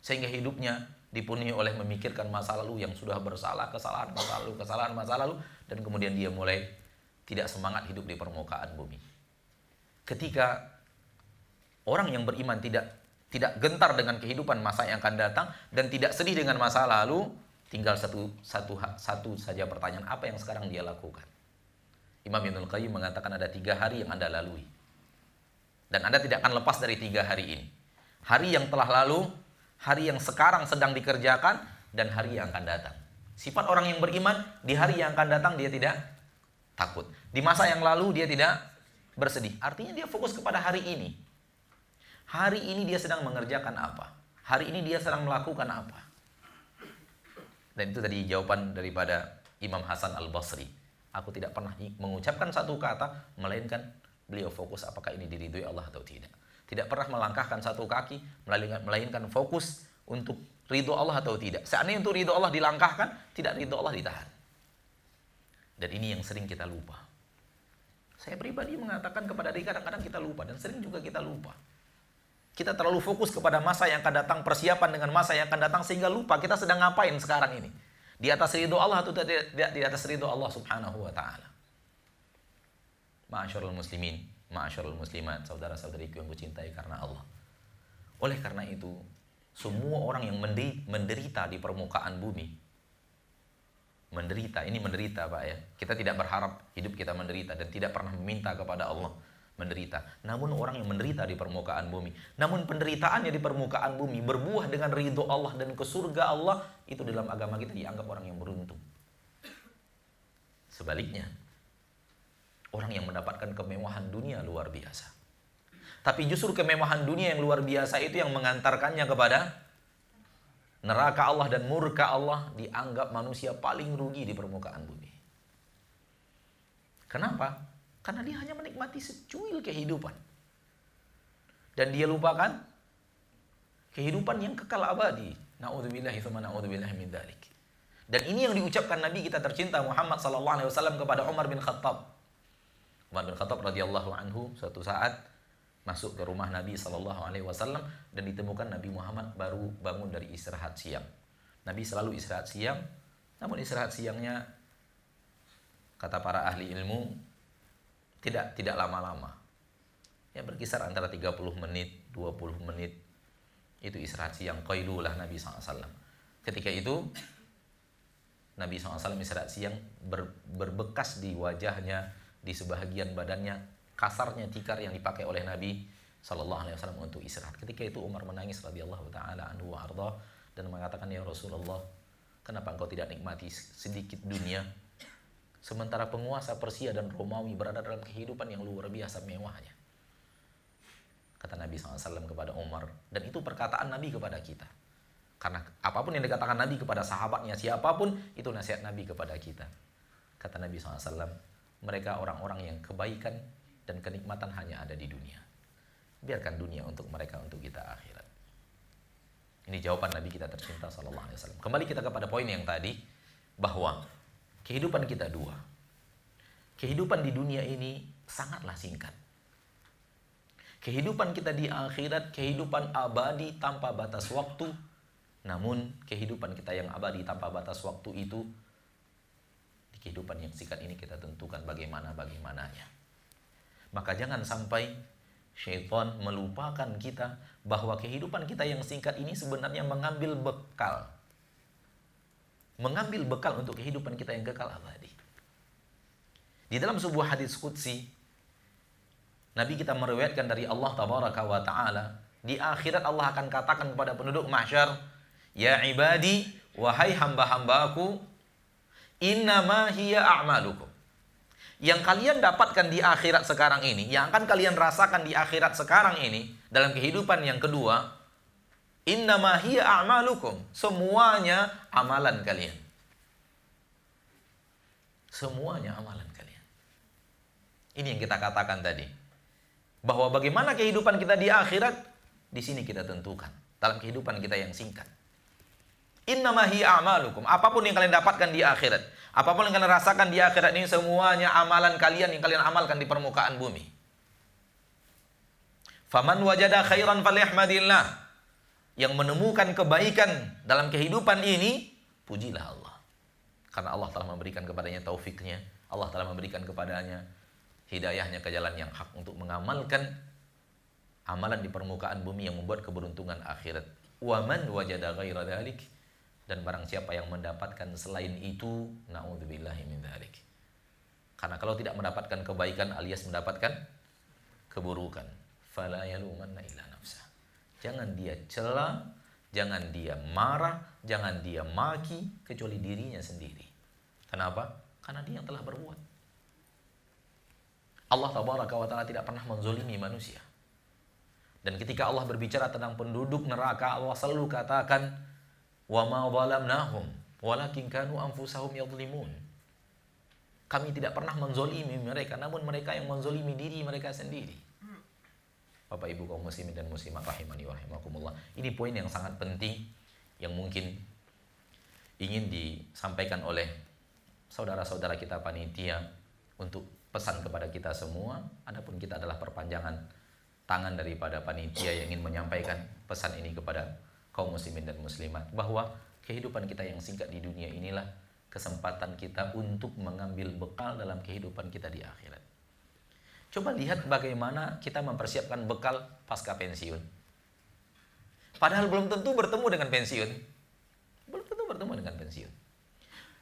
Sehingga hidupnya dipenuhi oleh memikirkan masa lalu yang sudah bersalah, kesalahan masa lalu, kesalahan masa lalu dan kemudian dia mulai tidak semangat hidup di permukaan bumi. Ketika orang yang beriman tidak tidak gentar dengan kehidupan masa yang akan datang dan tidak sedih dengan masa lalu, Tinggal satu, satu, satu saja pertanyaan, apa yang sekarang dia lakukan? Imam Ibnul Qayyim mengatakan ada tiga hari yang Anda lalui. Dan Anda tidak akan lepas dari tiga hari ini. Hari yang telah lalu, hari yang sekarang sedang dikerjakan, dan hari yang akan datang. Sifat orang yang beriman, di hari yang akan datang dia tidak takut. Di masa yang lalu dia tidak bersedih. Artinya dia fokus kepada hari ini. Hari ini dia sedang mengerjakan apa? Hari ini dia sedang melakukan apa? Dan itu tadi jawaban daripada Imam Hasan Al-Basri. Aku tidak pernah mengucapkan satu kata, melainkan beliau fokus apakah ini diridhoi Allah atau tidak. Tidak pernah melangkahkan satu kaki, melainkan fokus untuk ridho Allah atau tidak. Seandainya untuk ridho Allah dilangkahkan, tidak ridho Allah ditahan. Dan ini yang sering kita lupa. Saya pribadi mengatakan kepada diri kadang-kadang kita lupa dan sering juga kita lupa. Kita terlalu fokus kepada masa yang akan datang, persiapan dengan masa yang akan datang sehingga lupa kita sedang ngapain sekarang ini. Di atas ridho Allah atau tidak di atas ridho Allah Subhanahu wa taala. Ma'asyarul muslimin, ma'asyarul muslimat, saudara-saudariku yang kucintai karena Allah. Oleh karena itu, semua orang yang menderita di permukaan bumi menderita, ini menderita Pak ya. Kita tidak berharap hidup kita menderita dan tidak pernah meminta kepada Allah menderita. Namun orang yang menderita di permukaan bumi. Namun penderitaannya di permukaan bumi berbuah dengan ridho Allah dan ke surga Allah. Itu dalam agama kita dianggap orang yang beruntung. Sebaliknya, orang yang mendapatkan kemewahan dunia luar biasa. Tapi justru kemewahan dunia yang luar biasa itu yang mengantarkannya kepada neraka Allah dan murka Allah dianggap manusia paling rugi di permukaan bumi. Kenapa? Karena dia hanya menikmati secuil kehidupan. Dan dia lupakan kehidupan yang kekal abadi. Na'udzubillahi. Dan ini yang diucapkan Nabi kita tercinta Muhammad sallallahu alaihi wasallam kepada Umar bin Khattab. Umar bin Khattab radhiyallahu anhu suatu saat masuk ke rumah Nabi Shallallahu Alaihi Wasallam dan ditemukan Nabi Muhammad baru bangun dari istirahat siang. Nabi selalu istirahat siang, namun istirahat siangnya kata para ahli ilmu tidak tidak lama-lama. Ya berkisar antara 30 menit, 20 menit. Itu istirahat siang qailulah Nabi SAW. Ketika itu Nabi SAW istirahat siang ber, berbekas di wajahnya, di sebahagian badannya kasarnya tikar yang dipakai oleh Nabi Shallallahu Alaihi Wasallam untuk istirahat. Ketika itu Umar menangis radhiyallahu taala anhu wa dan mengatakan ya Rasulullah, kenapa engkau tidak nikmati sedikit dunia sementara penguasa Persia dan Romawi berada dalam kehidupan yang luar biasa mewahnya. Kata Nabi SAW kepada Umar dan itu perkataan Nabi kepada kita. Karena apa pun yang dikatakan Nabi kepada sahabatnya siapa pun itu nasihat Nabi kepada kita. Kata Nabi SAW, mereka orang-orang yang kebaikan dan kenikmatan hanya ada di dunia. Biarkan dunia untuk mereka, untuk kita akhirat. Ini jawaban Nabi kita tercinta Wasallam. Kembali kita kepada poin yang tadi bahwa kehidupan kita dua. Kehidupan di dunia ini sangatlah singkat. Kehidupan kita di akhirat, kehidupan abadi tanpa batas waktu. Namun kehidupan kita yang abadi tanpa batas waktu itu di kehidupan yang singkat ini kita tentukan bagaimana bagaimananya. Maka jangan sampai syaitan melupakan kita bahwa kehidupan kita yang singkat ini sebenarnya mengambil bekal. Mengambil bekal untuk kehidupan kita yang kekal abadi. Di dalam sebuah hadis qudsi Nabi kita meriwayatkan dari Allah tabaraka wa taala, di akhirat Allah akan katakan kepada penduduk mahsyar, "Ya ibadi, wahai hamba-hambaku, innama hiya a'malukum." yang kalian dapatkan di akhirat sekarang ini, yang akan kalian rasakan di akhirat sekarang ini, dalam kehidupan yang kedua, innama hiya a'malukum. Semuanya amalan kalian. Semuanya amalan kalian. Ini yang kita katakan tadi. Bahwa bagaimana kehidupan kita di akhirat, di sini kita tentukan. Dalam kehidupan kita yang singkat. Innama hiya a'malukum. Apa pun yang kalian dapatkan di akhirat. Apa pun yang kalian rasakan di akhirat ini semuanya amalan kalian yang kalian amalkan di permukaan bumi. Faman wajada khairan falyahmadillah. Yang menemukan kebaikan dalam kehidupan ini, pujilah Allah. Karena Allah telah memberikan kepadanya taufiknya. Allah telah memberikan kepadanya hidayahnya ke jalan yang hak untuk mengamalkan amalan di permukaan bumi yang membuat keberuntungan akhirat. Waman wajada ghaira dhalik dan barang siapa yang mendapatkan selain itu naudzubillahi min dzalik karena kalau tidak mendapatkan kebaikan alias mendapatkan keburukan fala yalumanna illa jangan dia cela jangan dia marah jangan dia maki kecuali dirinya sendiri. Kenapa? Karena dia yang telah berbuat. Allah tabaraka wa taala tidak pernah menzolimi manusia. Dan ketika Allah berbicara tentang penduduk neraka Allah selalu katakan wa ma zalamnahum walakin kanu anfusahum yadhlimun. Kami tidak pernah menzolimi mereka namun mereka yang menzolimi diri mereka sendiri Bapak Ibu kaum muslimin dan muslimat rahimani wa rahimakumullah. Ini poin yang sangat penting yang mungkin ingin disampaikan oleh saudara-saudara kita panitia untuk pesan kepada kita semua. Adapun kita adalah perpanjangan tangan daripada panitia yang ingin menyampaikan pesan ini kepada kaum muslimin dan muslimat. Bahwa kehidupan kita yang singkat di dunia inilah kesempatan kita untuk mengambil bekal dalam kehidupan kita di akhirat. Coba lihat bagaimana kita mempersiapkan bekal pasca pensiun. Padahal belum tentu bertemu dengan pensiun. Belum tentu bertemu dengan pensiun.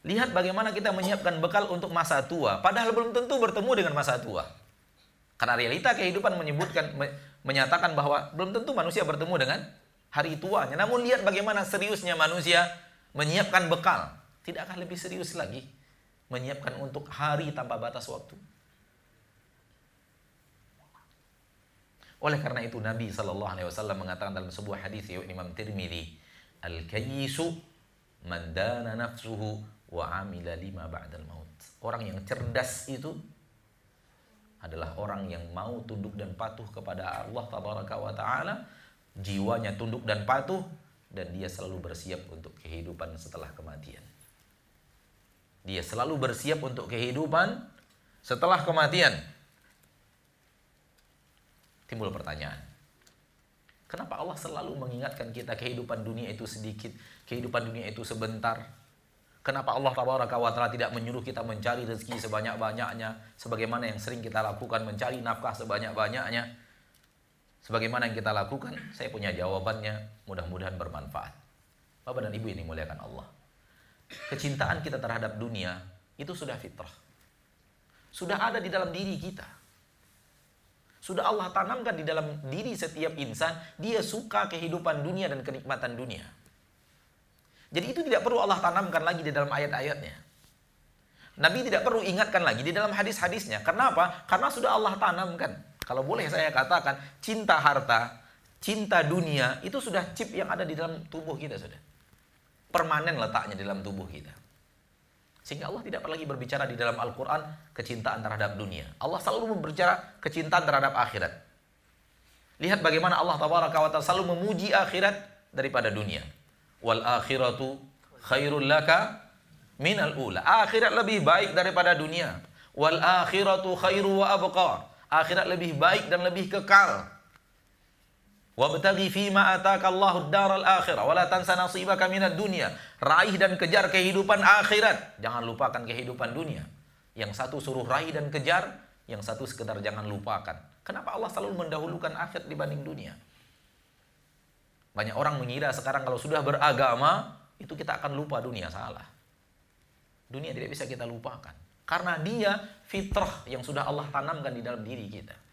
Lihat bagaimana kita menyiapkan bekal untuk masa tua. Padahal belum tentu bertemu dengan masa tua. Karena realita kehidupan menyebutkan menyatakan bahwa belum tentu manusia bertemu dengan hari tuanya. Namun lihat bagaimana seriusnya manusia menyiapkan bekal. Tidakkah lebih serius lagi menyiapkan untuk hari tanpa batas waktu? Oleh karena itu Nabi Shallallahu Alaihi Wasallam mengatakan dalam sebuah hadis ya Imam Tirmidzi, al kayisu mandana nafsuhu wa amila lima ba'dal maut. Orang yang cerdas itu adalah orang yang mau tunduk dan patuh kepada Allah tabaraka wa taala jiwanya tunduk dan patuh dan dia selalu bersiap untuk kehidupan setelah kematian. Dia selalu bersiap untuk kehidupan setelah kematian. Timbul pertanyaan. Kenapa Allah selalu mengingatkan kita kehidupan dunia itu sedikit, kehidupan dunia itu sebentar? Kenapa Allah Taala tidak menyuruh kita mencari rezeki sebanyak-banyaknya sebagaimana yang sering kita lakukan mencari nafkah sebanyak-banyaknya? Sebagaimana yang kita lakukan, saya punya jawabannya, mudah-mudahan bermanfaat. Bapak dan Ibu ini muliakan Allah. Kecintaan kita terhadap dunia itu sudah fitrah. Sudah ada di dalam diri kita. Sudah Allah tanamkan di dalam diri setiap insan, dia suka kehidupan dunia dan kenikmatan dunia. Jadi itu tidak perlu Allah tanamkan lagi di dalam ayat-ayatnya. Nabi tidak perlu ingatkan lagi di dalam hadis-hadisnya. Kenapa? Karena sudah Allah tanamkan. Kalau boleh saya katakan, cinta harta, cinta dunia, itu sudah chip yang ada di dalam tubuh kita sudah. Permanen letaknya di dalam tubuh kita. Sehingga Allah tidak lagi berbicara di dalam Al-Quran kecintaan terhadap dunia. Allah selalu berbicara kecintaan terhadap akhirat. Lihat bagaimana Allah Taala selalu memuji akhirat daripada dunia. Wal akhiratu khairul laka minal ula. Akhirat lebih baik daripada dunia. Wal akhiratu khairu wa abqa. Akhirat lebih baik dan lebih kekal. Wabtaghi fima ataka Allahu daral akhirah wala tansa nasibaka minad dunya. Raih dan kejar kehidupan akhirat. Jangan lupakan kehidupan dunia. Yang satu suruh raih dan kejar, yang satu sekedar jangan lupakan. Kenapa Allah selalu mendahulukan akhirat dibanding dunia? Banyak orang mengira sekarang kalau sudah beragama, itu kita akan lupa dunia. Salah. Dunia tidak bisa kita lupakan. Karena dia fitrah yang sudah Allah tanamkan di dalam diri kita.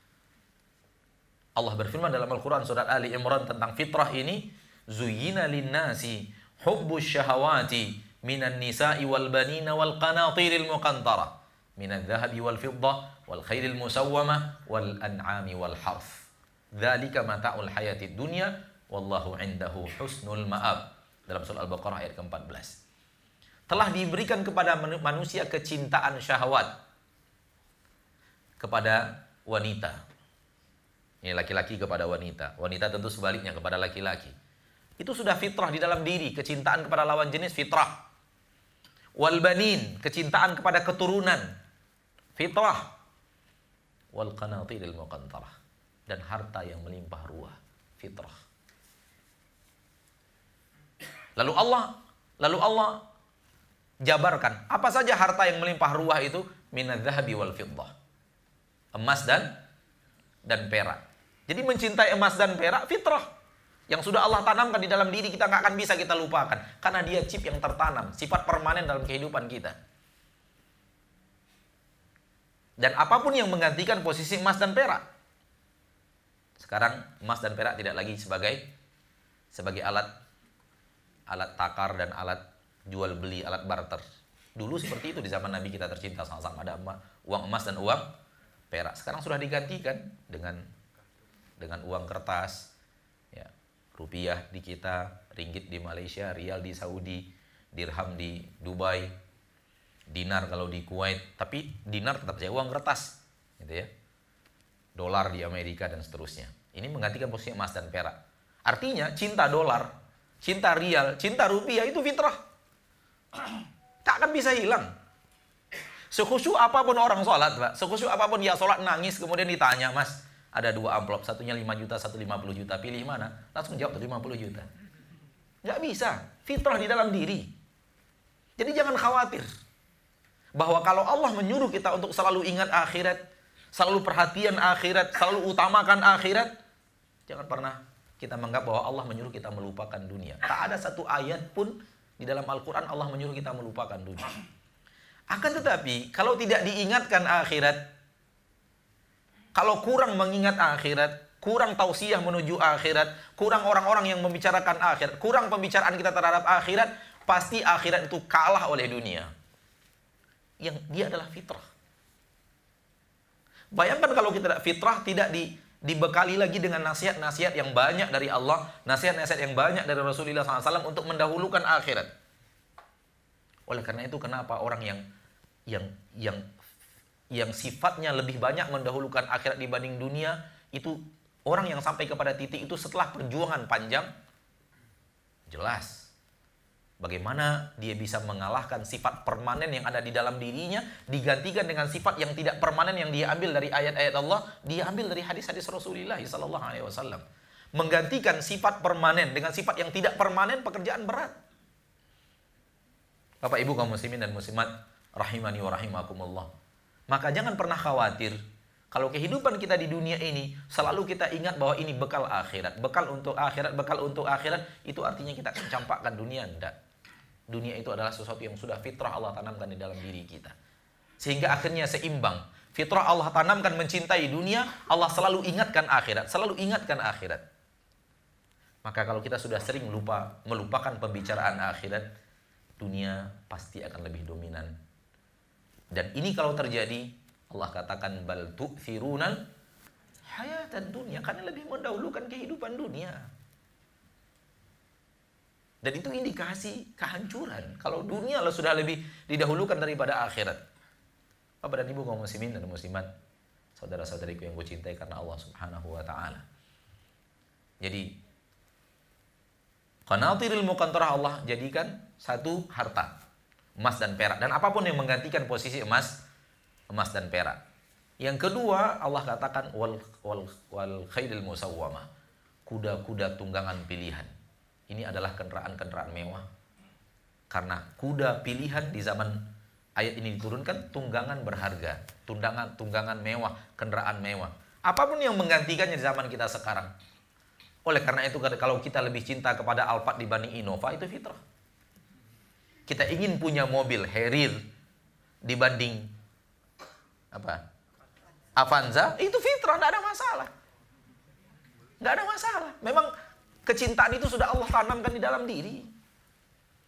Allah berfirman dalam Al-Quran surat Ali Imran tentang fitrah ini zuyina linnasi hubbus syahawati minan nisa'i wal banina wal qanatiril muqantara minal dhahabi wal fiddah wal khairil musawwama wal an'ami wal harf. Dhalika mata'ul hayatid dunya wallahu indahu husnul ma'ab. Dalam surah Al-Baqarah ayat ke-14. Telah diberikan kepada manusia kecintaan syahwat kepada wanita laki-laki kepada wanita. Wanita tentu sebaliknya kepada laki-laki. Itu sudah fitrah di dalam diri. Kecintaan kepada lawan jenis fitrah. Walbanin, kecintaan kepada keturunan. Fitrah. Wal qanatiril muqantarah. Dan harta yang melimpah ruah. Fitrah. Lalu Allah, lalu Allah jabarkan apa saja harta yang melimpah ruah itu minadz wal. Emas dan dan perak. Jadi mencintai emas dan perak fitrah yang sudah Allah tanamkan di dalam diri kita nggak akan bisa kita lupakan karena dia chip yang tertanam, sifat permanen dalam kehidupan kita. Dan apa pun yang menggantikan posisi emas dan perak. Sekarang emas dan perak tidak lagi sebagai sebagai alat alat takar dan alat jual beli, alat barter. Dulu seperti itu di zaman Nabi kita tercinta sama-sama ada uang emas dan uang perak. Sekarang sudah digantikan dengan dengan uang kertas, ya, rupiah di kita, ringgit di Malaysia, rial di Saudi, dirham di Dubai, dinar kalau di Kuwait, tapi dinar tetap saja uang kertas, gitu ya. Dolar di Amerika dan seterusnya. Ini menggantikan posisi emas dan perak. Artinya cinta dolar, cinta rial, cinta rupiah itu fitrah. Tak akan bisa hilang. Sekhusyuk apa pun orang sholat, Pak. Sekhusyuk apa pun dia sholat nangis kemudian ditanya, Mas, ada dua amplop, satunya 5 juta, satu 50 juta, pilih mana? Langsung jawab 50 juta. Nggak bisa. Fitrah di dalam diri. Jadi jangan khawatir. Bahwa kalau Allah menyuruh kita untuk selalu ingat akhirat, selalu perhatian akhirat, selalu utamakan akhirat, jangan pernah kita menganggap bahwa Allah menyuruh kita melupakan dunia. Tak ada satu ayat pun di dalam Al-Quran Allah menyuruh kita melupakan dunia. Akan tetapi, kalau tidak diingatkan akhirat, kalau kurang mengingat akhirat, kurang tausiah menuju akhirat, kurang orang-orang yang membicarakan akhirat, kurang pembicaraan kita terhadap akhirat, pasti akhirat itu kalah oleh dunia. Yang dia adalah fitrah. Bayangkan kalau kita fitrah tidak di, dibekali lagi dengan nasihat-nasihat yang banyak dari Allah, nasihat-nasihat yang banyak dari Rasulullah SAW untuk mendahulukan akhirat. Oleh karena itu kenapa orang yang yang yang yang sifatnya lebih banyak mendahulukan akhirat dibanding dunia itu orang yang sampai kepada titik itu setelah perjuangan panjang jelas Bagaimana dia bisa mengalahkan sifat permanen yang ada di dalam dirinya digantikan dengan sifat yang tidak permanen yang dia ambil dari ayat-ayat Allah, dia ambil dari hadis-hadis Rasulullah sallallahu alaihi wasallam. Menggantikan sifat permanen dengan sifat yang tidak permanen pekerjaan berat. Bapak Ibu kaum muslimin dan muslimat rahimani wa rahimakumullah. Maka jangan pernah khawatir kalau kehidupan kita di dunia ini selalu kita ingat bahwa ini bekal akhirat, bekal untuk akhirat, bekal untuk akhirat, itu artinya kita campakkan dunia enggak. Dunia itu adalah sesuatu yang sudah fitrah Allah tanamkan di dalam diri kita. Sehingga akhirnya seimbang. Fitrah Allah tanamkan mencintai dunia, Allah selalu ingatkan akhirat, selalu ingatkan akhirat. Maka kalau kita sudah sering lupa melupakan pembicaraan akhirat, dunia pasti akan lebih dominan. Dan ini kalau terjadi, Allah katakan bal tu'thirunal hayatan dunia karena lebih mendahulukan kehidupan dunia. Dan itu indikasi kehancuran. Kalau dunia lo sudah lebih didahulukan daripada akhirat. Bapak dan Ibu kaum muslimin dan muslimat, saudara-saudariku yang gue cintai karena Allah Subhanahu wa taala. Jadi qanatiril muqantarah Allah jadikan satu harta, emas dan perak dan apa pun yang menggantikan posisi emas, emas dan perak. Yang kedua, Allah katakan wal wal wal khairil musawwama. Kuda-kuda tunggangan pilihan ini adalah kendaraan-kendaraan mewah. Karena kuda pilihan di zaman ayat ini diturunkan tunggangan berharga, tunggangan tunggangan mewah, kendaraan mewah. Apa pun yang menggantikannya di zaman kita sekarang. Oleh karena itu kalau kita lebih cinta kepada Alphard dibanding Innova itu fitrah. Kita ingin punya mobil Harrier dibanding apa? Avanza itu fitrah, tidak ada masalah. Tidak ada masalah. Memang Kecintaan itu sudah Allah tanamkan di dalam diri.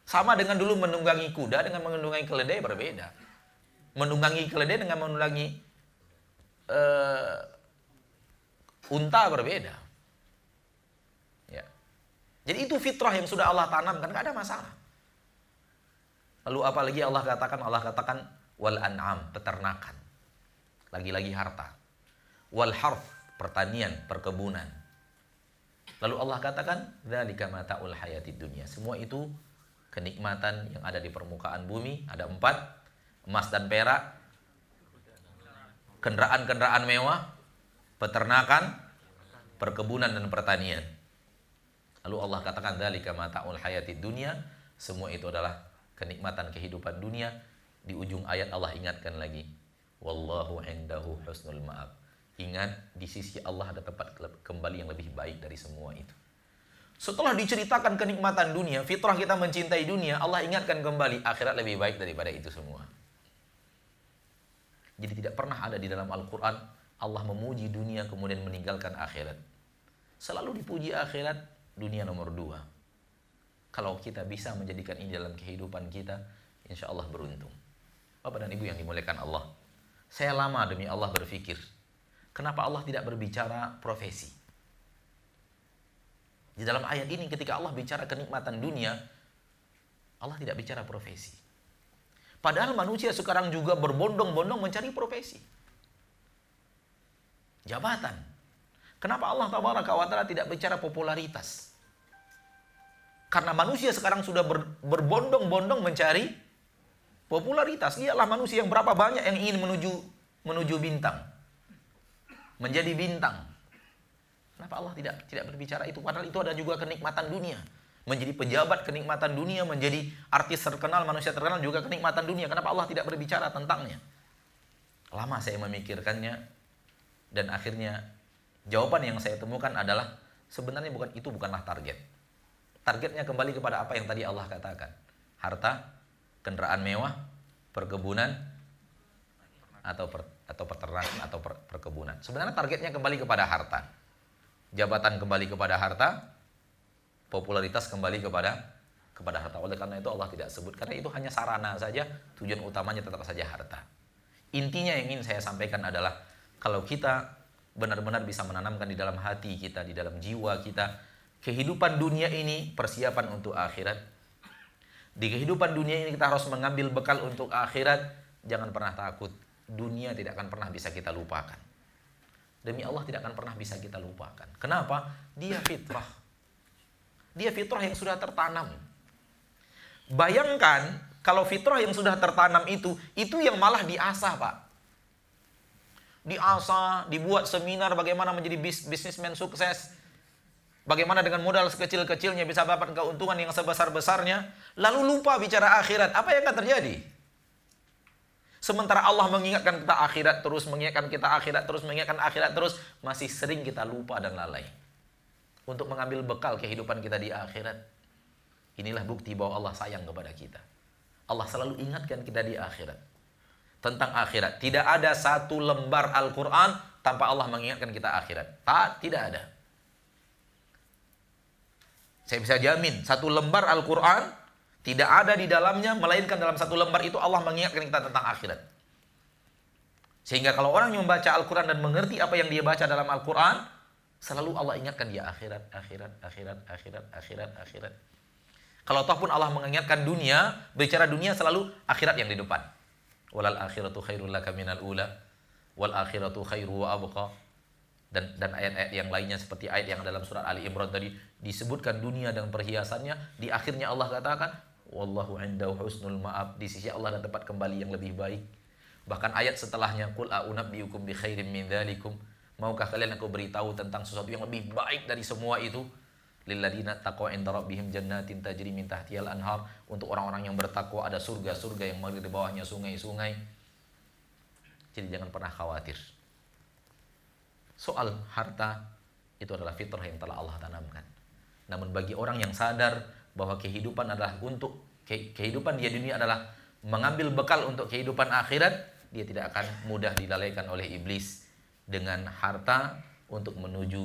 Sama dengan dulu menunggangi kuda dengan menunggangi keledai berbeda. Menunggangi keledai dengan menunggangi uh, unta berbeda. Ya. Jadi itu fitrah yang sudah Allah tanamkan, gak ada masalah. Lalu apalagi Allah katakan, Allah katakan wal an'am, peternakan. Lagi-lagi harta. Wal harf, pertanian, perkebunan. Lalu Allah katakan, "Dzalika mata'ul hayatid dunia. Semua itu kenikmatan yang ada di permukaan bumi, ada empat, emas dan perak, kendaraan-kendaraan mewah, peternakan, perkebunan dan pertanian. Lalu Allah katakan, "Dzalika mata'ul hayatid dunia. Semua itu adalah kenikmatan kehidupan dunia. Di ujung ayat Allah ingatkan lagi, "Wallahu indahu husnul ma'ab." Ingat, di sisi Allah ada tempat kembali yang lebih baik dari semua itu. Setelah diceritakan kenikmatan dunia, fitrah kita mencintai dunia, Allah ingatkan kembali akhirat lebih baik daripada itu semua. Jadi tidak pernah ada di dalam Al-Quran Allah memuji dunia kemudian meninggalkan akhirat. Selalu dipuji akhirat, dunia nomor dua. Kalau kita bisa menjadikan ini dalam kehidupan kita, insya Allah beruntung. Bapak dan Ibu yang dimuliakan Allah. Saya lama demi Allah berpikir, Kenapa Allah tidak berbicara profesi? Di dalam ayat ini ketika Allah bicara kenikmatan dunia, Allah tidak bicara profesi. Padahal manusia sekarang juga berbondong-bondong mencari profesi. Jabatan. Kenapa Allah Taala tidak bicara popularitas? Karena manusia sekarang sudah ber, berbondong-bondong mencari popularitas. Iyalah manusia yang berapa banyak yang ingin menuju menuju bintang menjadi bintang. Kenapa Allah tidak tidak berbicara itu? Padahal itu ada juga kenikmatan dunia. Menjadi pejabat kenikmatan dunia, menjadi artis terkenal, manusia terkenal juga kenikmatan dunia. Kenapa Allah tidak berbicara tentangnya? Lama saya memikirkannya dan akhirnya jawaban yang saya temukan adalah sebenarnya bukan itu bukanlah target. Targetnya kembali kepada apa yang tadi Allah katakan. Harta, kendaraan mewah, perkebunan, atau per, atau peternakan atau per, perkebunan. Sebenarnya targetnya kembali kepada harta. Jabatan kembali kepada harta, popularitas kembali kepada kepada harta. Oleh karena itu Allah tidak sebut karena itu hanya sarana saja, tujuan utamanya tetap saja harta. Intinya yang ingin saya sampaikan adalah kalau kita benar-benar bisa menanamkan di dalam hati kita, di dalam jiwa kita, kehidupan dunia ini persiapan untuk akhirat. Di kehidupan dunia ini kita harus mengambil bekal untuk akhirat. Jangan pernah takut dunia tidak akan pernah bisa kita lupakan. Demi Allah tidak akan pernah bisa kita lupakan. Kenapa? Dia fitrah. Dia fitrah yang sudah tertanam. Bayangkan kalau fitrah yang sudah tertanam itu, itu yang malah diasah Pak. Diasah, dibuat seminar bagaimana menjadi bis bisnismen sukses. Bagaimana dengan modal sekecil-kecilnya bisa dapat keuntungan yang sebesar-besarnya. Lalu lupa bicara akhirat. Apa yang akan terjadi? Sementara Allah mengingatkan kita akhirat terus, mengingatkan kita akhirat terus, mengingatkan akhirat terus, masih sering kita lupa dan lalai. Untuk mengambil bekal kehidupan kita di akhirat. Inilah bukti bahwa Allah sayang kepada kita. Allah selalu ingatkan kita di akhirat. Tentang akhirat. Tidak ada satu lembar Al-Quran tanpa Allah mengingatkan kita akhirat. Tak, tidak ada. Saya bisa jamin, satu lembar Al-Quran tidak ada di dalamnya, melainkan dalam satu lembar itu Allah mengingatkan kita tentang akhirat. Sehingga kalau orang yang membaca Al-Quran dan mengerti apa yang dia baca dalam Al-Quran, selalu Allah ingatkan dia akhirat, akhirat, akhirat, akhirat, akhirat, akhirat. Kalau toh pun Allah mengingatkan dunia, bicara dunia selalu akhirat yang di depan. Walal akhiratu khairul laka minal ula, wal akhiratu khairu wa abqa. Dan dan ayat-ayat yang lainnya seperti ayat yang dalam surat Ali Imran tadi disebutkan dunia dan perhiasannya, di akhirnya Allah katakan wallahu indahu husnul ma'ab. Di sisi Allah dan tempat kembali yang lebih baik. Bahkan ayat setelahnya qul a'unabbiukum bi khairin min dzalikum maukah kalian aku beritahu tentang sesuatu yang lebih baik dari semua itu? Lilladina taqwa inda rabbihim jannatin tajri min tahtiyal anhar. Untuk orang-orang yang bertakwa ada surga-surga yang mengalir di bawahnya sungai-sungai. Jadi jangan pernah khawatir soal harta itu adalah fitrah yang telah Allah tanamkan namun bagi orang yang sadar bahwa kehidupan adalah untuk kehidupan dia dunia adalah mengambil bekal untuk kehidupan akhirat, dia tidak akan mudah dilalaikan oleh iblis dengan harta untuk menuju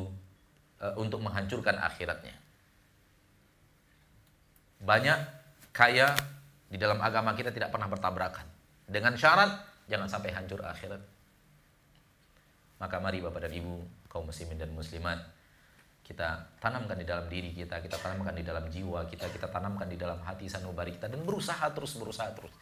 uh, untuk menghancurkan akhiratnya. Banyak kaya di dalam agama kita tidak pernah bertabrakan. Dengan syarat jangan sampai hancur akhirat. Maka mari Bapak dan Ibu kaum muslimin dan muslimat kita tanamkan di dalam diri kita, kita tanamkan di dalam jiwa kita, kita tanamkan di dalam hati sanubari kita dan berusaha terus berusaha terus.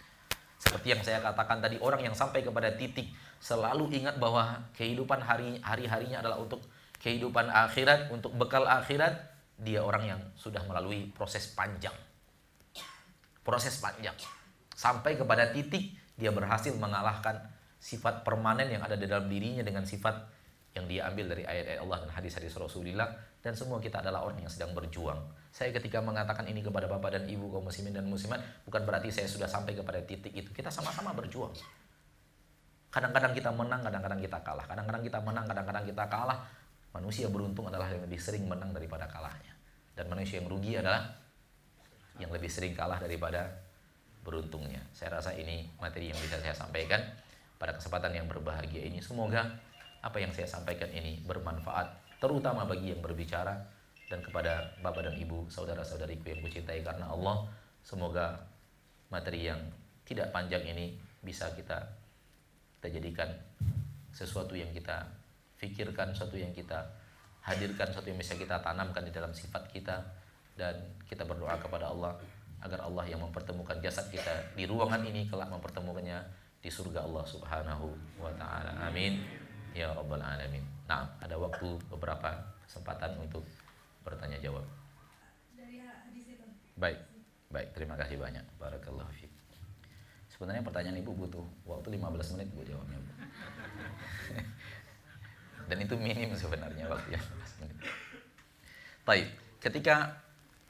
Seperti yang saya katakan tadi, orang yang sampai kepada titik selalu ingat bahwa kehidupan hari hari-harinya adalah untuk kehidupan akhirat, untuk bekal akhirat, dia orang yang sudah melalui proses panjang. Proses panjang. Sampai kepada titik dia berhasil mengalahkan sifat permanen yang ada di dalam dirinya dengan sifat yang dia ambil dari ayat-ayat Allah dan hadis-hadis Rasulullah dan semua kita adalah orang yang sedang berjuang. Saya ketika mengatakan ini kepada Bapak dan Ibu kaum muslimin dan muslimat, bukan berarti saya sudah sampai kepada titik itu. Kita sama-sama berjuang. Kadang-kadang kita menang, kadang-kadang kita kalah. Kadang-kadang kita menang, kadang-kadang kita kalah. Manusia beruntung adalah yang lebih sering menang daripada kalahnya. Dan manusia yang rugi adalah yang lebih sering kalah daripada beruntungnya. Saya rasa ini materi yang bisa saya sampaikan pada kesempatan yang berbahagia ini. Semoga apa yang saya sampaikan ini bermanfaat terutama bagi yang berbicara dan kepada bapak dan ibu saudara-saudariku yang kucintai karena Allah. Semoga materi yang tidak panjang ini bisa kita kita jadikan sesuatu yang kita pikirkan, sesuatu yang kita hadirkan, sesuatu yang bisa kita tanamkan di dalam sifat kita. Dan kita berdoa kepada Allah agar Allah yang mempertemukan jasad kita di ruangan ini kelak mempertemukannya di surga Allah Subhanahu wa taala. Amin. Ya rabbal alamin. Nah, ada waktu beberapa kesempatan untuk bertanya jawab. Baik, baik. Terima kasih banyak. Barakallahu fiik. Sebenarnya pertanyaan Ibu butuh waktu 15 menit Bu jawabnya, Bu. Dan itu minim sebenarnya waktunya 15 menit. Baik, ketika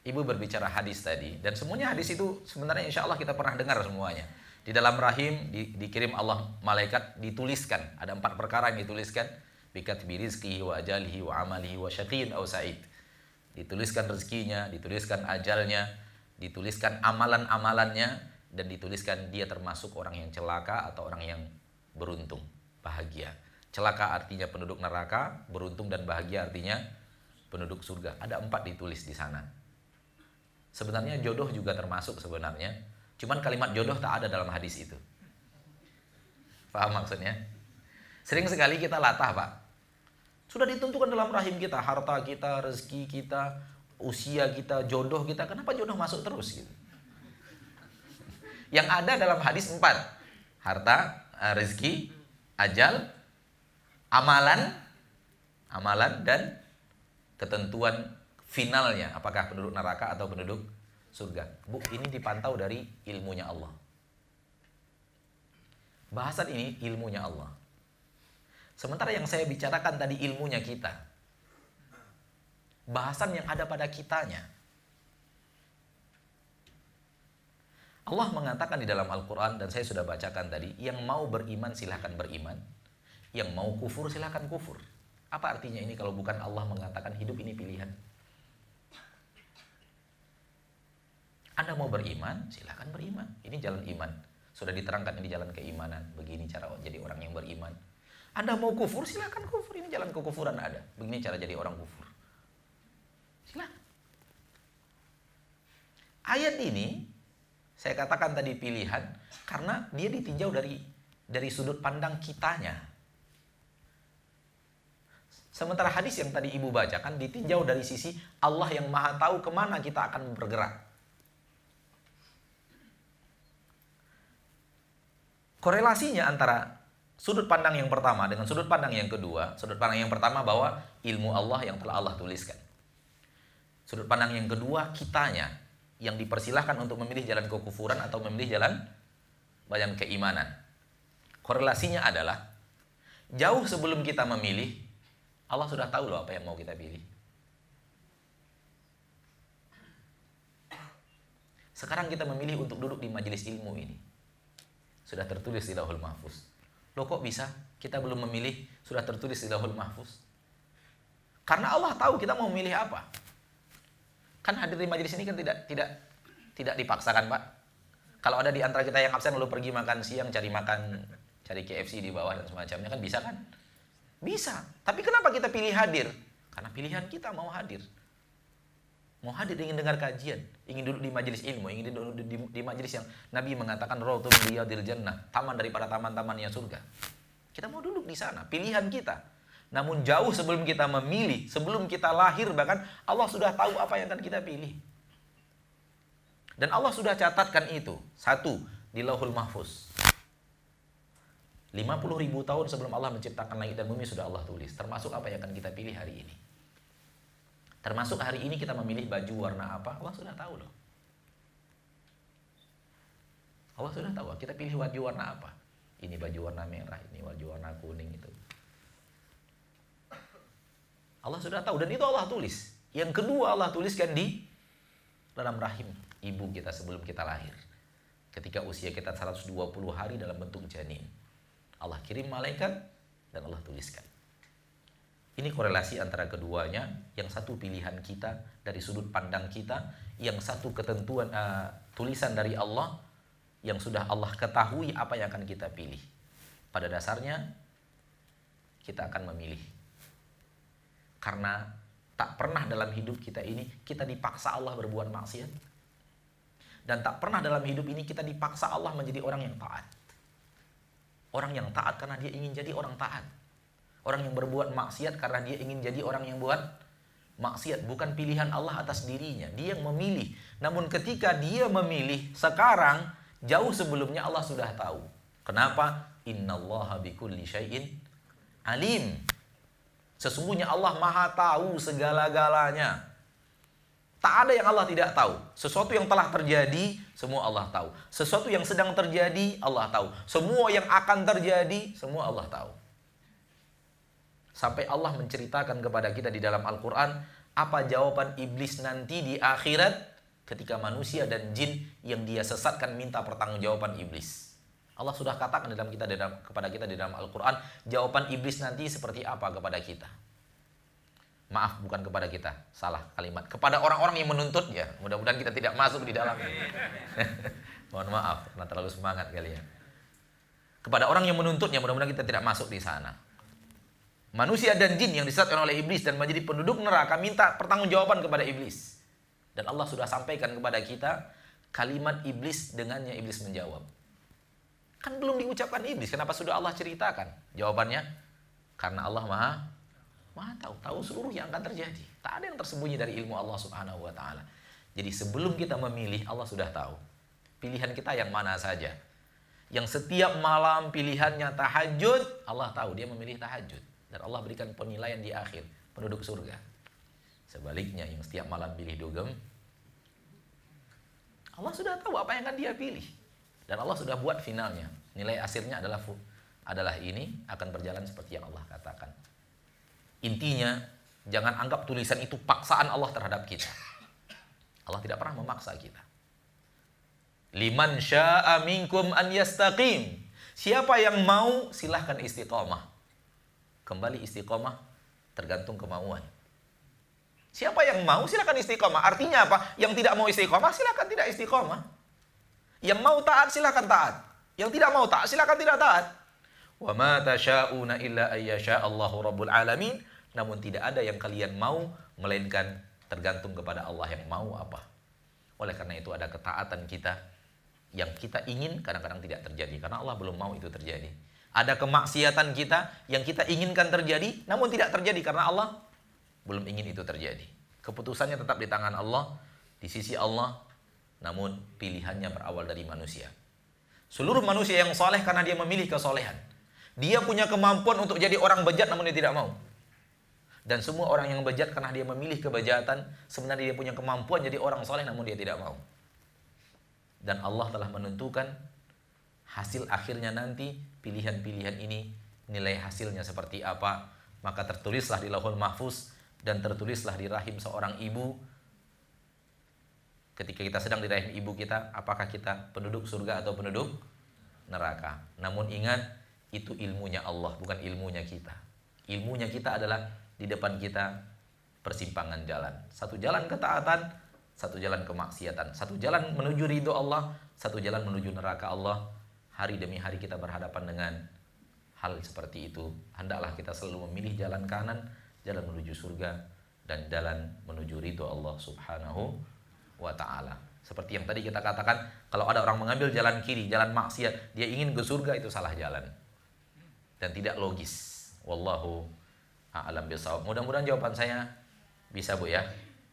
Ibu berbicara hadis tadi dan semuanya hadis itu sebenarnya insya Allah kita pernah dengar semuanya. Di dalam rahim di, dikirim Allah malaikat dituliskan ada empat perkara yang dituliskan bikatbi rizqihi wa ajalihi wa amalihi wa syaqin aw sa'id. Dituliskan rezekinya, dituliskan ajalnya, dituliskan amalan-amalannya dan dituliskan dia termasuk orang yang celaka atau orang yang beruntung, bahagia. Celaka artinya penduduk neraka, beruntung dan bahagia artinya penduduk surga. Ada empat ditulis di sana. Sebenarnya jodoh juga termasuk sebenarnya. Cuman kalimat jodoh tak ada dalam hadis itu. Paham maksudnya? Sering sekali kita latah, Pak. Sudah ditentukan dalam rahim kita, harta kita, rezeki kita, usia kita, jodoh kita. Kenapa jodoh masuk terus gitu? Yang ada dalam hadis empat. Harta, eh, rezeki, ajal, amalan, amalan dan ketentuan finalnya. Apakah penduduk neraka atau penduduk surga. Bu, ini dipantau dari ilmunya Allah. Bahasan ini ilmunya Allah. Sementara yang saya bicarakan tadi ilmunya kita. Bahasan yang ada pada kitanya. Allah mengatakan di dalam Al-Quran dan saya sudah bacakan tadi, yang mau beriman silahkan beriman, yang mau kufur silahkan kufur. Apa artinya ini kalau bukan Allah mengatakan hidup ini pilihan? Anda mau beriman, silahkan beriman. Ini jalan iman. Sudah diterangkan ini jalan keimanan. Begini cara jadi orang yang beriman. Anda mau kufur, silahkan kufur. Ini jalan kekufuran ada. Begini cara jadi orang kufur. Silahkan. Ayat ini, saya katakan tadi pilihan, karena dia ditinjau dari dari sudut pandang kitanya. Sementara hadis yang tadi ibu bacakan ditinjau dari sisi Allah yang maha tahu ke mana kita akan bergerak. Korelasinya antara sudut pandang yang pertama dengan sudut pandang yang kedua, sudut pandang yang pertama bahwa ilmu Allah yang telah Allah tuliskan. Sudut pandang yang kedua kitanya yang dipersilahkan untuk memilih jalan kekufuran atau memilih jalan bayan keimanan. Korelasinya adalah jauh sebelum kita memilih Allah sudah tahu loh apa yang mau kita pilih. Sekarang kita memilih untuk duduk di majelis ilmu ini sudah tertulis di Lauhul Mahfuz. Loh kok bisa? Kita belum memilih, sudah tertulis di Lauhul Mahfuz. Karena Allah tahu kita mau memilih apa. Kan hadir di majelis ini kan tidak tidak tidak dipaksakan, Pak. Kalau ada di antara kita yang absen lalu pergi makan siang, cari makan, cari KFC di bawah dan semacamnya kan bisa kan? Bisa. Tapi kenapa kita pilih hadir? Karena pilihan kita mau hadir mau hadir ingin dengar kajian, ingin duduk di majelis ilmu, ingin duduk di, di, di majelis yang Nabi mengatakan rautun riyadil jannah, taman daripada taman-tamannya surga. Kita mau duduk di sana, pilihan kita. Namun jauh sebelum kita memilih, sebelum kita lahir bahkan Allah sudah tahu apa yang akan kita pilih. Dan Allah sudah catatkan itu. Satu, di lauhul mahfuz. 50 ribu tahun sebelum Allah menciptakan langit dan bumi sudah Allah tulis. Termasuk apa yang akan kita pilih hari ini. Termasuk hari ini kita memilih baju warna apa, Allah sudah tahu loh. Allah sudah tahu, kita pilih baju warna apa. Ini baju warna merah, ini baju warna kuning itu. Allah sudah tahu dan itu Allah tulis. Yang kedua Allah tuliskan di dalam rahim ibu kita sebelum kita lahir. Ketika usia kita 120 hari dalam bentuk janin. Allah kirim malaikat dan Allah tuliskan. Ini korelasi antara keduanya, yang satu pilihan kita dari sudut pandang kita, yang satu ketentuan uh, tulisan dari Allah yang sudah Allah ketahui apa yang akan kita pilih. Pada dasarnya kita akan memilih. Karena tak pernah dalam hidup kita ini kita dipaksa Allah berbuat maksiat. Dan tak pernah dalam hidup ini kita dipaksa Allah menjadi orang yang taat. Orang yang taat karena dia ingin jadi orang taat Orang yang berbuat maksiat karena dia ingin jadi orang yang buat maksiat. Bukan pilihan Allah atas dirinya. Dia yang memilih. Namun ketika dia memilih sekarang, jauh sebelumnya Allah sudah tahu. Kenapa? Innallaha bikulli syai'in alim. Sesungguhnya Allah maha tahu segala-galanya. Tak ada yang Allah tidak tahu. Sesuatu yang telah terjadi, semua Allah tahu. Sesuatu yang sedang terjadi, Allah tahu. Semua yang akan terjadi, semua Allah tahu. Sampai Allah menceritakan kepada kita di dalam Al-Quran apa jawaban iblis nanti di akhirat ketika manusia dan jin yang dia sesatkan minta pertanggungjawaban iblis. Allah sudah katakan dalam kita dalam, kepada kita di dalam Al-Quran jawaban iblis nanti seperti apa kepada kita. Maaf bukan kepada kita, salah kalimat. Kepada orang-orang yang menuntutnya. Mudah-mudahan kita tidak masuk di dalam. Mohon maaf, karena terlalu semangat kalian. Kepada orang yang menuntutnya, mudah-mudahan kita tidak masuk di sana manusia dan jin yang disesatkan oleh iblis dan menjadi penduduk neraka minta pertanggungjawaban kepada iblis. Dan Allah sudah sampaikan kepada kita kalimat iblis dengannya iblis menjawab. Kan belum diucapkan iblis, kenapa sudah Allah ceritakan? Jawabannya karena Allah Maha Maha tahu, tahu seluruh yang akan terjadi. Tak ada yang tersembunyi dari ilmu Allah Subhanahu wa taala. Jadi sebelum kita memilih Allah sudah tahu. Pilihan kita yang mana saja. Yang setiap malam pilihannya tahajud, Allah tahu dia memilih tahajud dan Allah berikan penilaian di akhir penduduk surga. Sebaliknya yang setiap malam pilih dugem Allah sudah tahu apa yang akan dia pilih. Dan Allah sudah buat finalnya. Nilai akhirnya adalah adalah ini akan berjalan seperti yang Allah katakan. Intinya, jangan anggap tulisan itu paksaan Allah terhadap kita. Allah tidak pernah memaksa kita. Liman sya'a minkum an yastaqim. Siapa yang mau silahkan istiqomah. Kembali istiqomah tergantung kemauan. Siapa yang mau silahkan istiqomah. Artinya apa? Yang tidak mau istiqomah silahkan tidak istiqomah. Yang mau taat silahkan taat. Yang tidak mau taat silahkan tidak taat. Wa ma tasha'una illa ayyasha Allahu rabbul alamin. Namun tidak ada yang kalian mau melainkan tergantung kepada Allah yang mau apa. Oleh karena itu ada ketaatan kita yang kita ingin kadang-kadang tidak terjadi karena Allah belum mau itu terjadi. Ada kemaksiatan kita yang kita inginkan terjadi namun tidak terjadi karena Allah belum ingin itu terjadi. Keputusannya tetap di tangan Allah, di sisi Allah, namun pilihannya berawal dari manusia. Seluruh manusia yang soleh karena dia memilih kesolehan. Dia punya kemampuan untuk jadi orang bejat namun dia tidak mau. Dan semua orang yang bejat karena dia memilih kebejatan, sebenarnya dia punya kemampuan jadi orang soleh namun dia tidak mau. Dan Allah telah menentukan hasil akhirnya nanti pilihan-pilihan ini nilai hasilnya seperti apa. Maka tertulislah di lahul mahfuz dan tertulislah di rahim seorang ibu. Ketika kita sedang di rahim ibu kita apakah kita penduduk surga atau penduduk neraka? Namun ingat itu ilmunya Allah bukan ilmunya kita. Ilmunya kita adalah di depan kita persimpangan jalan. Satu jalan ketaatan satu jalan kemaksiatan. Satu jalan menuju ridho Allah satu jalan menuju neraka Allah hari demi hari kita berhadapan dengan hal seperti itu hendaklah kita selalu memilih jalan kanan jalan menuju surga dan jalan menuju ridho Allah Subhanahu wa taala. Seperti yang tadi kita katakan, kalau ada orang mengambil jalan kiri, jalan maksiat, dia ingin ke surga itu salah jalan. Dan tidak logis. Wallahu a'lam bishawab. Mudah-mudahan jawaban saya bisa Bu ya.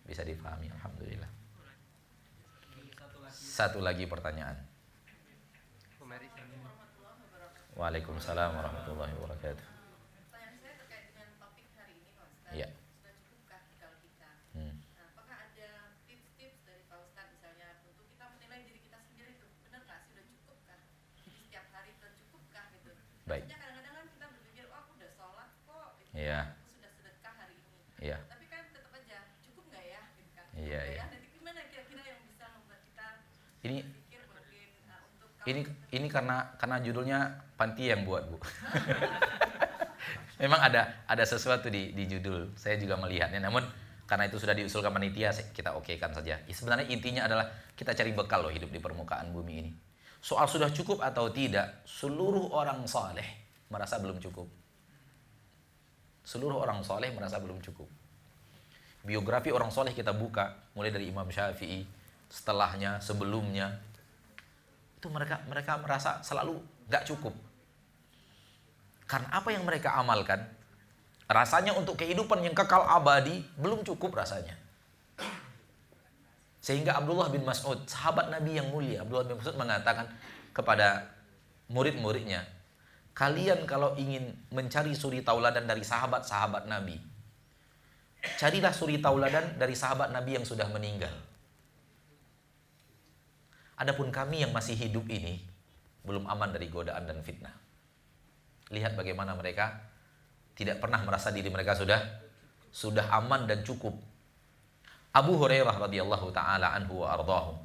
Bisa difahami alhamdulillah. Satu lagi pertanyaan. Waalaikumsalam warahmatullahi wabarakatuh. Iya. Hmm. Apakah ada tips-tips dari Pak Ustadz misalnya untuk kita menilai diri kita sendiri itu benar nggak sih udah cukupkah? Jadi setiap hari udah cukupkah gitu? Baik. kadang-kadang kan kita berpikir, oh aku udah sholat kok, gitu. Iya. aku sudah sedekah hari ini. Iya. Tapi kan tetap aja cukup nggak ya, gitu kan? Iya iya. Jadi gimana kira-kira yang bisa membuat kita ini berpikir mungkin uh, untuk ini ini karena karena judulnya panti yang buat bu. memang ada ada sesuatu di di judul. Saya juga melihatnya. Namun karena itu sudah diusulkan panitia, kita okekan saja. Ya, sebenarnya intinya adalah kita cari bekal loh hidup di permukaan bumi ini. Soal sudah cukup atau tidak, seluruh orang soleh merasa belum cukup. Seluruh orang soleh merasa belum cukup. Biografi orang soleh kita buka, mulai dari Imam Syafi'i, setelahnya, sebelumnya, itu mereka mereka merasa selalu gak cukup karena apa yang mereka amalkan, rasanya untuk kehidupan yang kekal abadi belum cukup rasanya. Sehingga Abdullah bin Mas'ud, sahabat Nabi yang mulia, Abdullah bin Mas'ud mengatakan kepada murid-muridnya, kalian kalau ingin mencari suri tauladan dari sahabat-sahabat Nabi, carilah suri tauladan dari sahabat Nabi yang sudah meninggal. Adapun kami yang masih hidup ini, belum aman dari godaan dan fitnah. Lihat bagaimana mereka tidak pernah merasa diri mereka sudah sudah aman dan cukup. Abu Hurairah radhiyallahu taala anhu wa ardahu.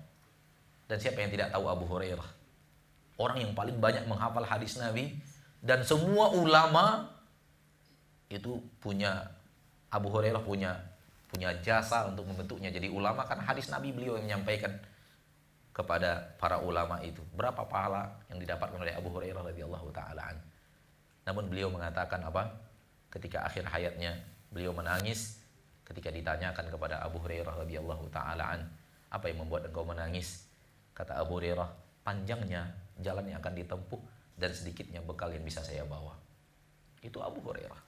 Dan siapa yang tidak tahu Abu Hurairah? Orang yang paling banyak menghafal hadis Nabi dan semua ulama itu punya Abu Hurairah punya punya jasa untuk membentuknya jadi ulama karena hadis Nabi beliau yang menyampaikan kepada para ulama itu. Berapa pahala yang didapatkan oleh Abu Hurairah radhiyallahu taala. Namun beliau mengatakan apa? Ketika akhir hayatnya beliau menangis ketika ditanyakan kepada Abu Hurairah radhiyallahu taala apa yang membuat engkau menangis? Kata Abu Hurairah, panjangnya jalan yang akan ditempuh dan sedikitnya bekal yang bisa saya bawa. Itu Abu Hurairah.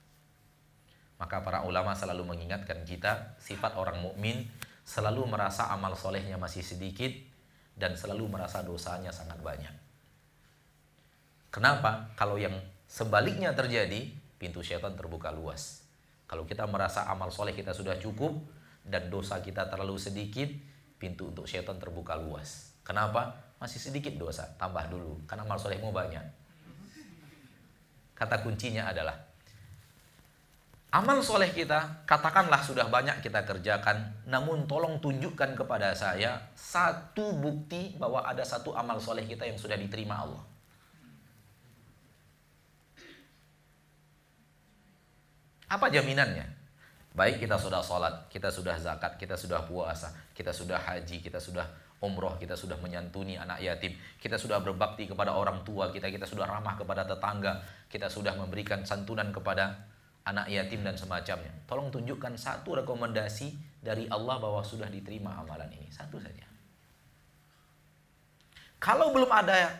Maka para ulama selalu mengingatkan kita sifat orang mukmin selalu merasa amal solehnya masih sedikit dan selalu merasa dosanya sangat banyak. Kenapa? Kalau yang Sebaliknya terjadi, pintu syaitan terbuka luas. Kalau kita merasa amal soleh kita sudah cukup dan dosa kita terlalu sedikit, pintu untuk syaitan terbuka luas. Kenapa? Masih sedikit dosa, tambah dulu. Karena amal solehmu banyak. Kata kuncinya adalah Amal soleh kita, katakanlah sudah banyak kita kerjakan, namun tolong tunjukkan kepada saya satu bukti bahwa ada satu amal soleh kita yang sudah diterima Allah. Apa jaminannya? Baik kita sudah sholat, kita sudah zakat, kita sudah puasa, kita sudah haji, kita sudah umroh, kita sudah menyantuni anak yatim, kita sudah berbakti kepada orang tua kita, kita sudah ramah kepada tetangga, kita sudah memberikan santunan kepada anak yatim dan semacamnya. Tolong tunjukkan satu rekomendasi dari Allah bahwa sudah diterima amalan ini. Satu saja. Kalau belum ada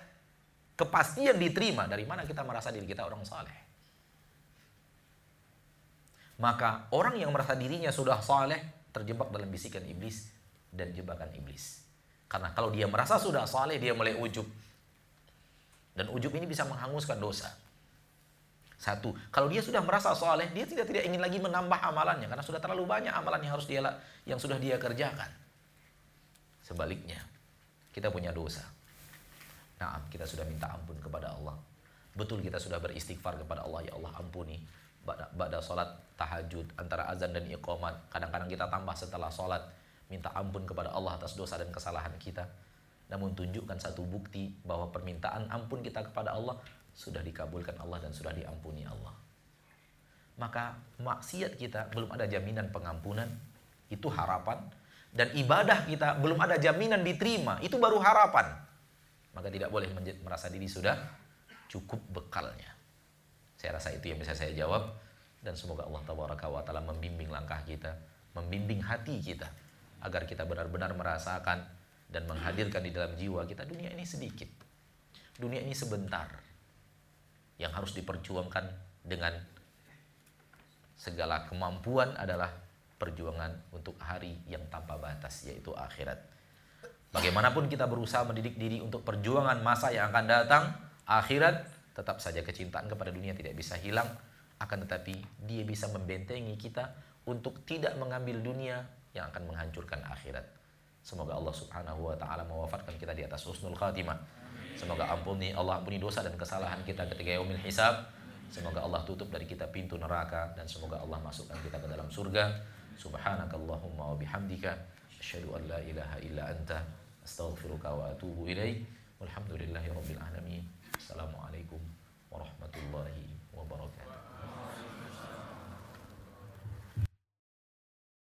kepastian diterima, dari mana kita merasa diri kita orang saleh? Maka orang yang merasa dirinya sudah saleh terjebak dalam bisikan iblis dan jebakan iblis. Karena kalau dia merasa sudah saleh, dia mulai ujub. Dan ujub ini bisa menghanguskan dosa. Satu, kalau dia sudah merasa soleh, dia tidak tidak ingin lagi menambah amalannya karena sudah terlalu banyak amalan yang harus dia yang sudah dia kerjakan. Sebaliknya, kita punya dosa. Nah, kita sudah minta ampun kepada Allah. Betul kita sudah beristighfar kepada Allah, ya Allah ampuni. Bada salat tahajud antara azan dan iqamat. Kadang-kadang kita tambah setelah salat minta ampun kepada Allah atas dosa dan kesalahan kita. Namun tunjukkan satu bukti bahwa permintaan ampun kita kepada Allah sudah dikabulkan Allah dan sudah diampuni Allah. Maka maksiat kita belum ada jaminan pengampunan, itu harapan. Dan ibadah kita belum ada jaminan diterima, itu baru harapan. Maka tidak boleh merasa diri sudah cukup bekalnya. Saya rasa itu yang bisa saya jawab. Dan semoga Allah Taala membimbing langkah kita, membimbing hati kita. Agar kita benar-benar merasakan dan menghadirkan di dalam jiwa kita dunia ini sedikit. Dunia ini sebentar yang harus diperjuangkan dengan segala kemampuan adalah perjuangan untuk hari yang tanpa batas yaitu akhirat. Bagaimanapun kita berusaha mendidik diri untuk perjuangan masa yang akan datang, akhirat tetap saja kecintaan kepada dunia tidak bisa hilang, akan tetapi dia bisa membentengi kita untuk tidak mengambil dunia yang akan menghancurkan akhirat. Semoga Allah Subhanahu wa taala mewafatkan kita di atas husnul khatimah. Semoga ampuni Allah ampuni dosa dan kesalahan kita ketika yaumil hisab. Semoga Allah tutup dari kita pintu neraka dan semoga Allah masukkan kita ke dalam surga. Subhanakallahumma wa bihamdika asyhadu an la ilaha illa anta astaghfiruka wa atubu ilaik. Walhamdulillahirabbil alamin. Assalamualaikum warahmatullahi wabarakatuh.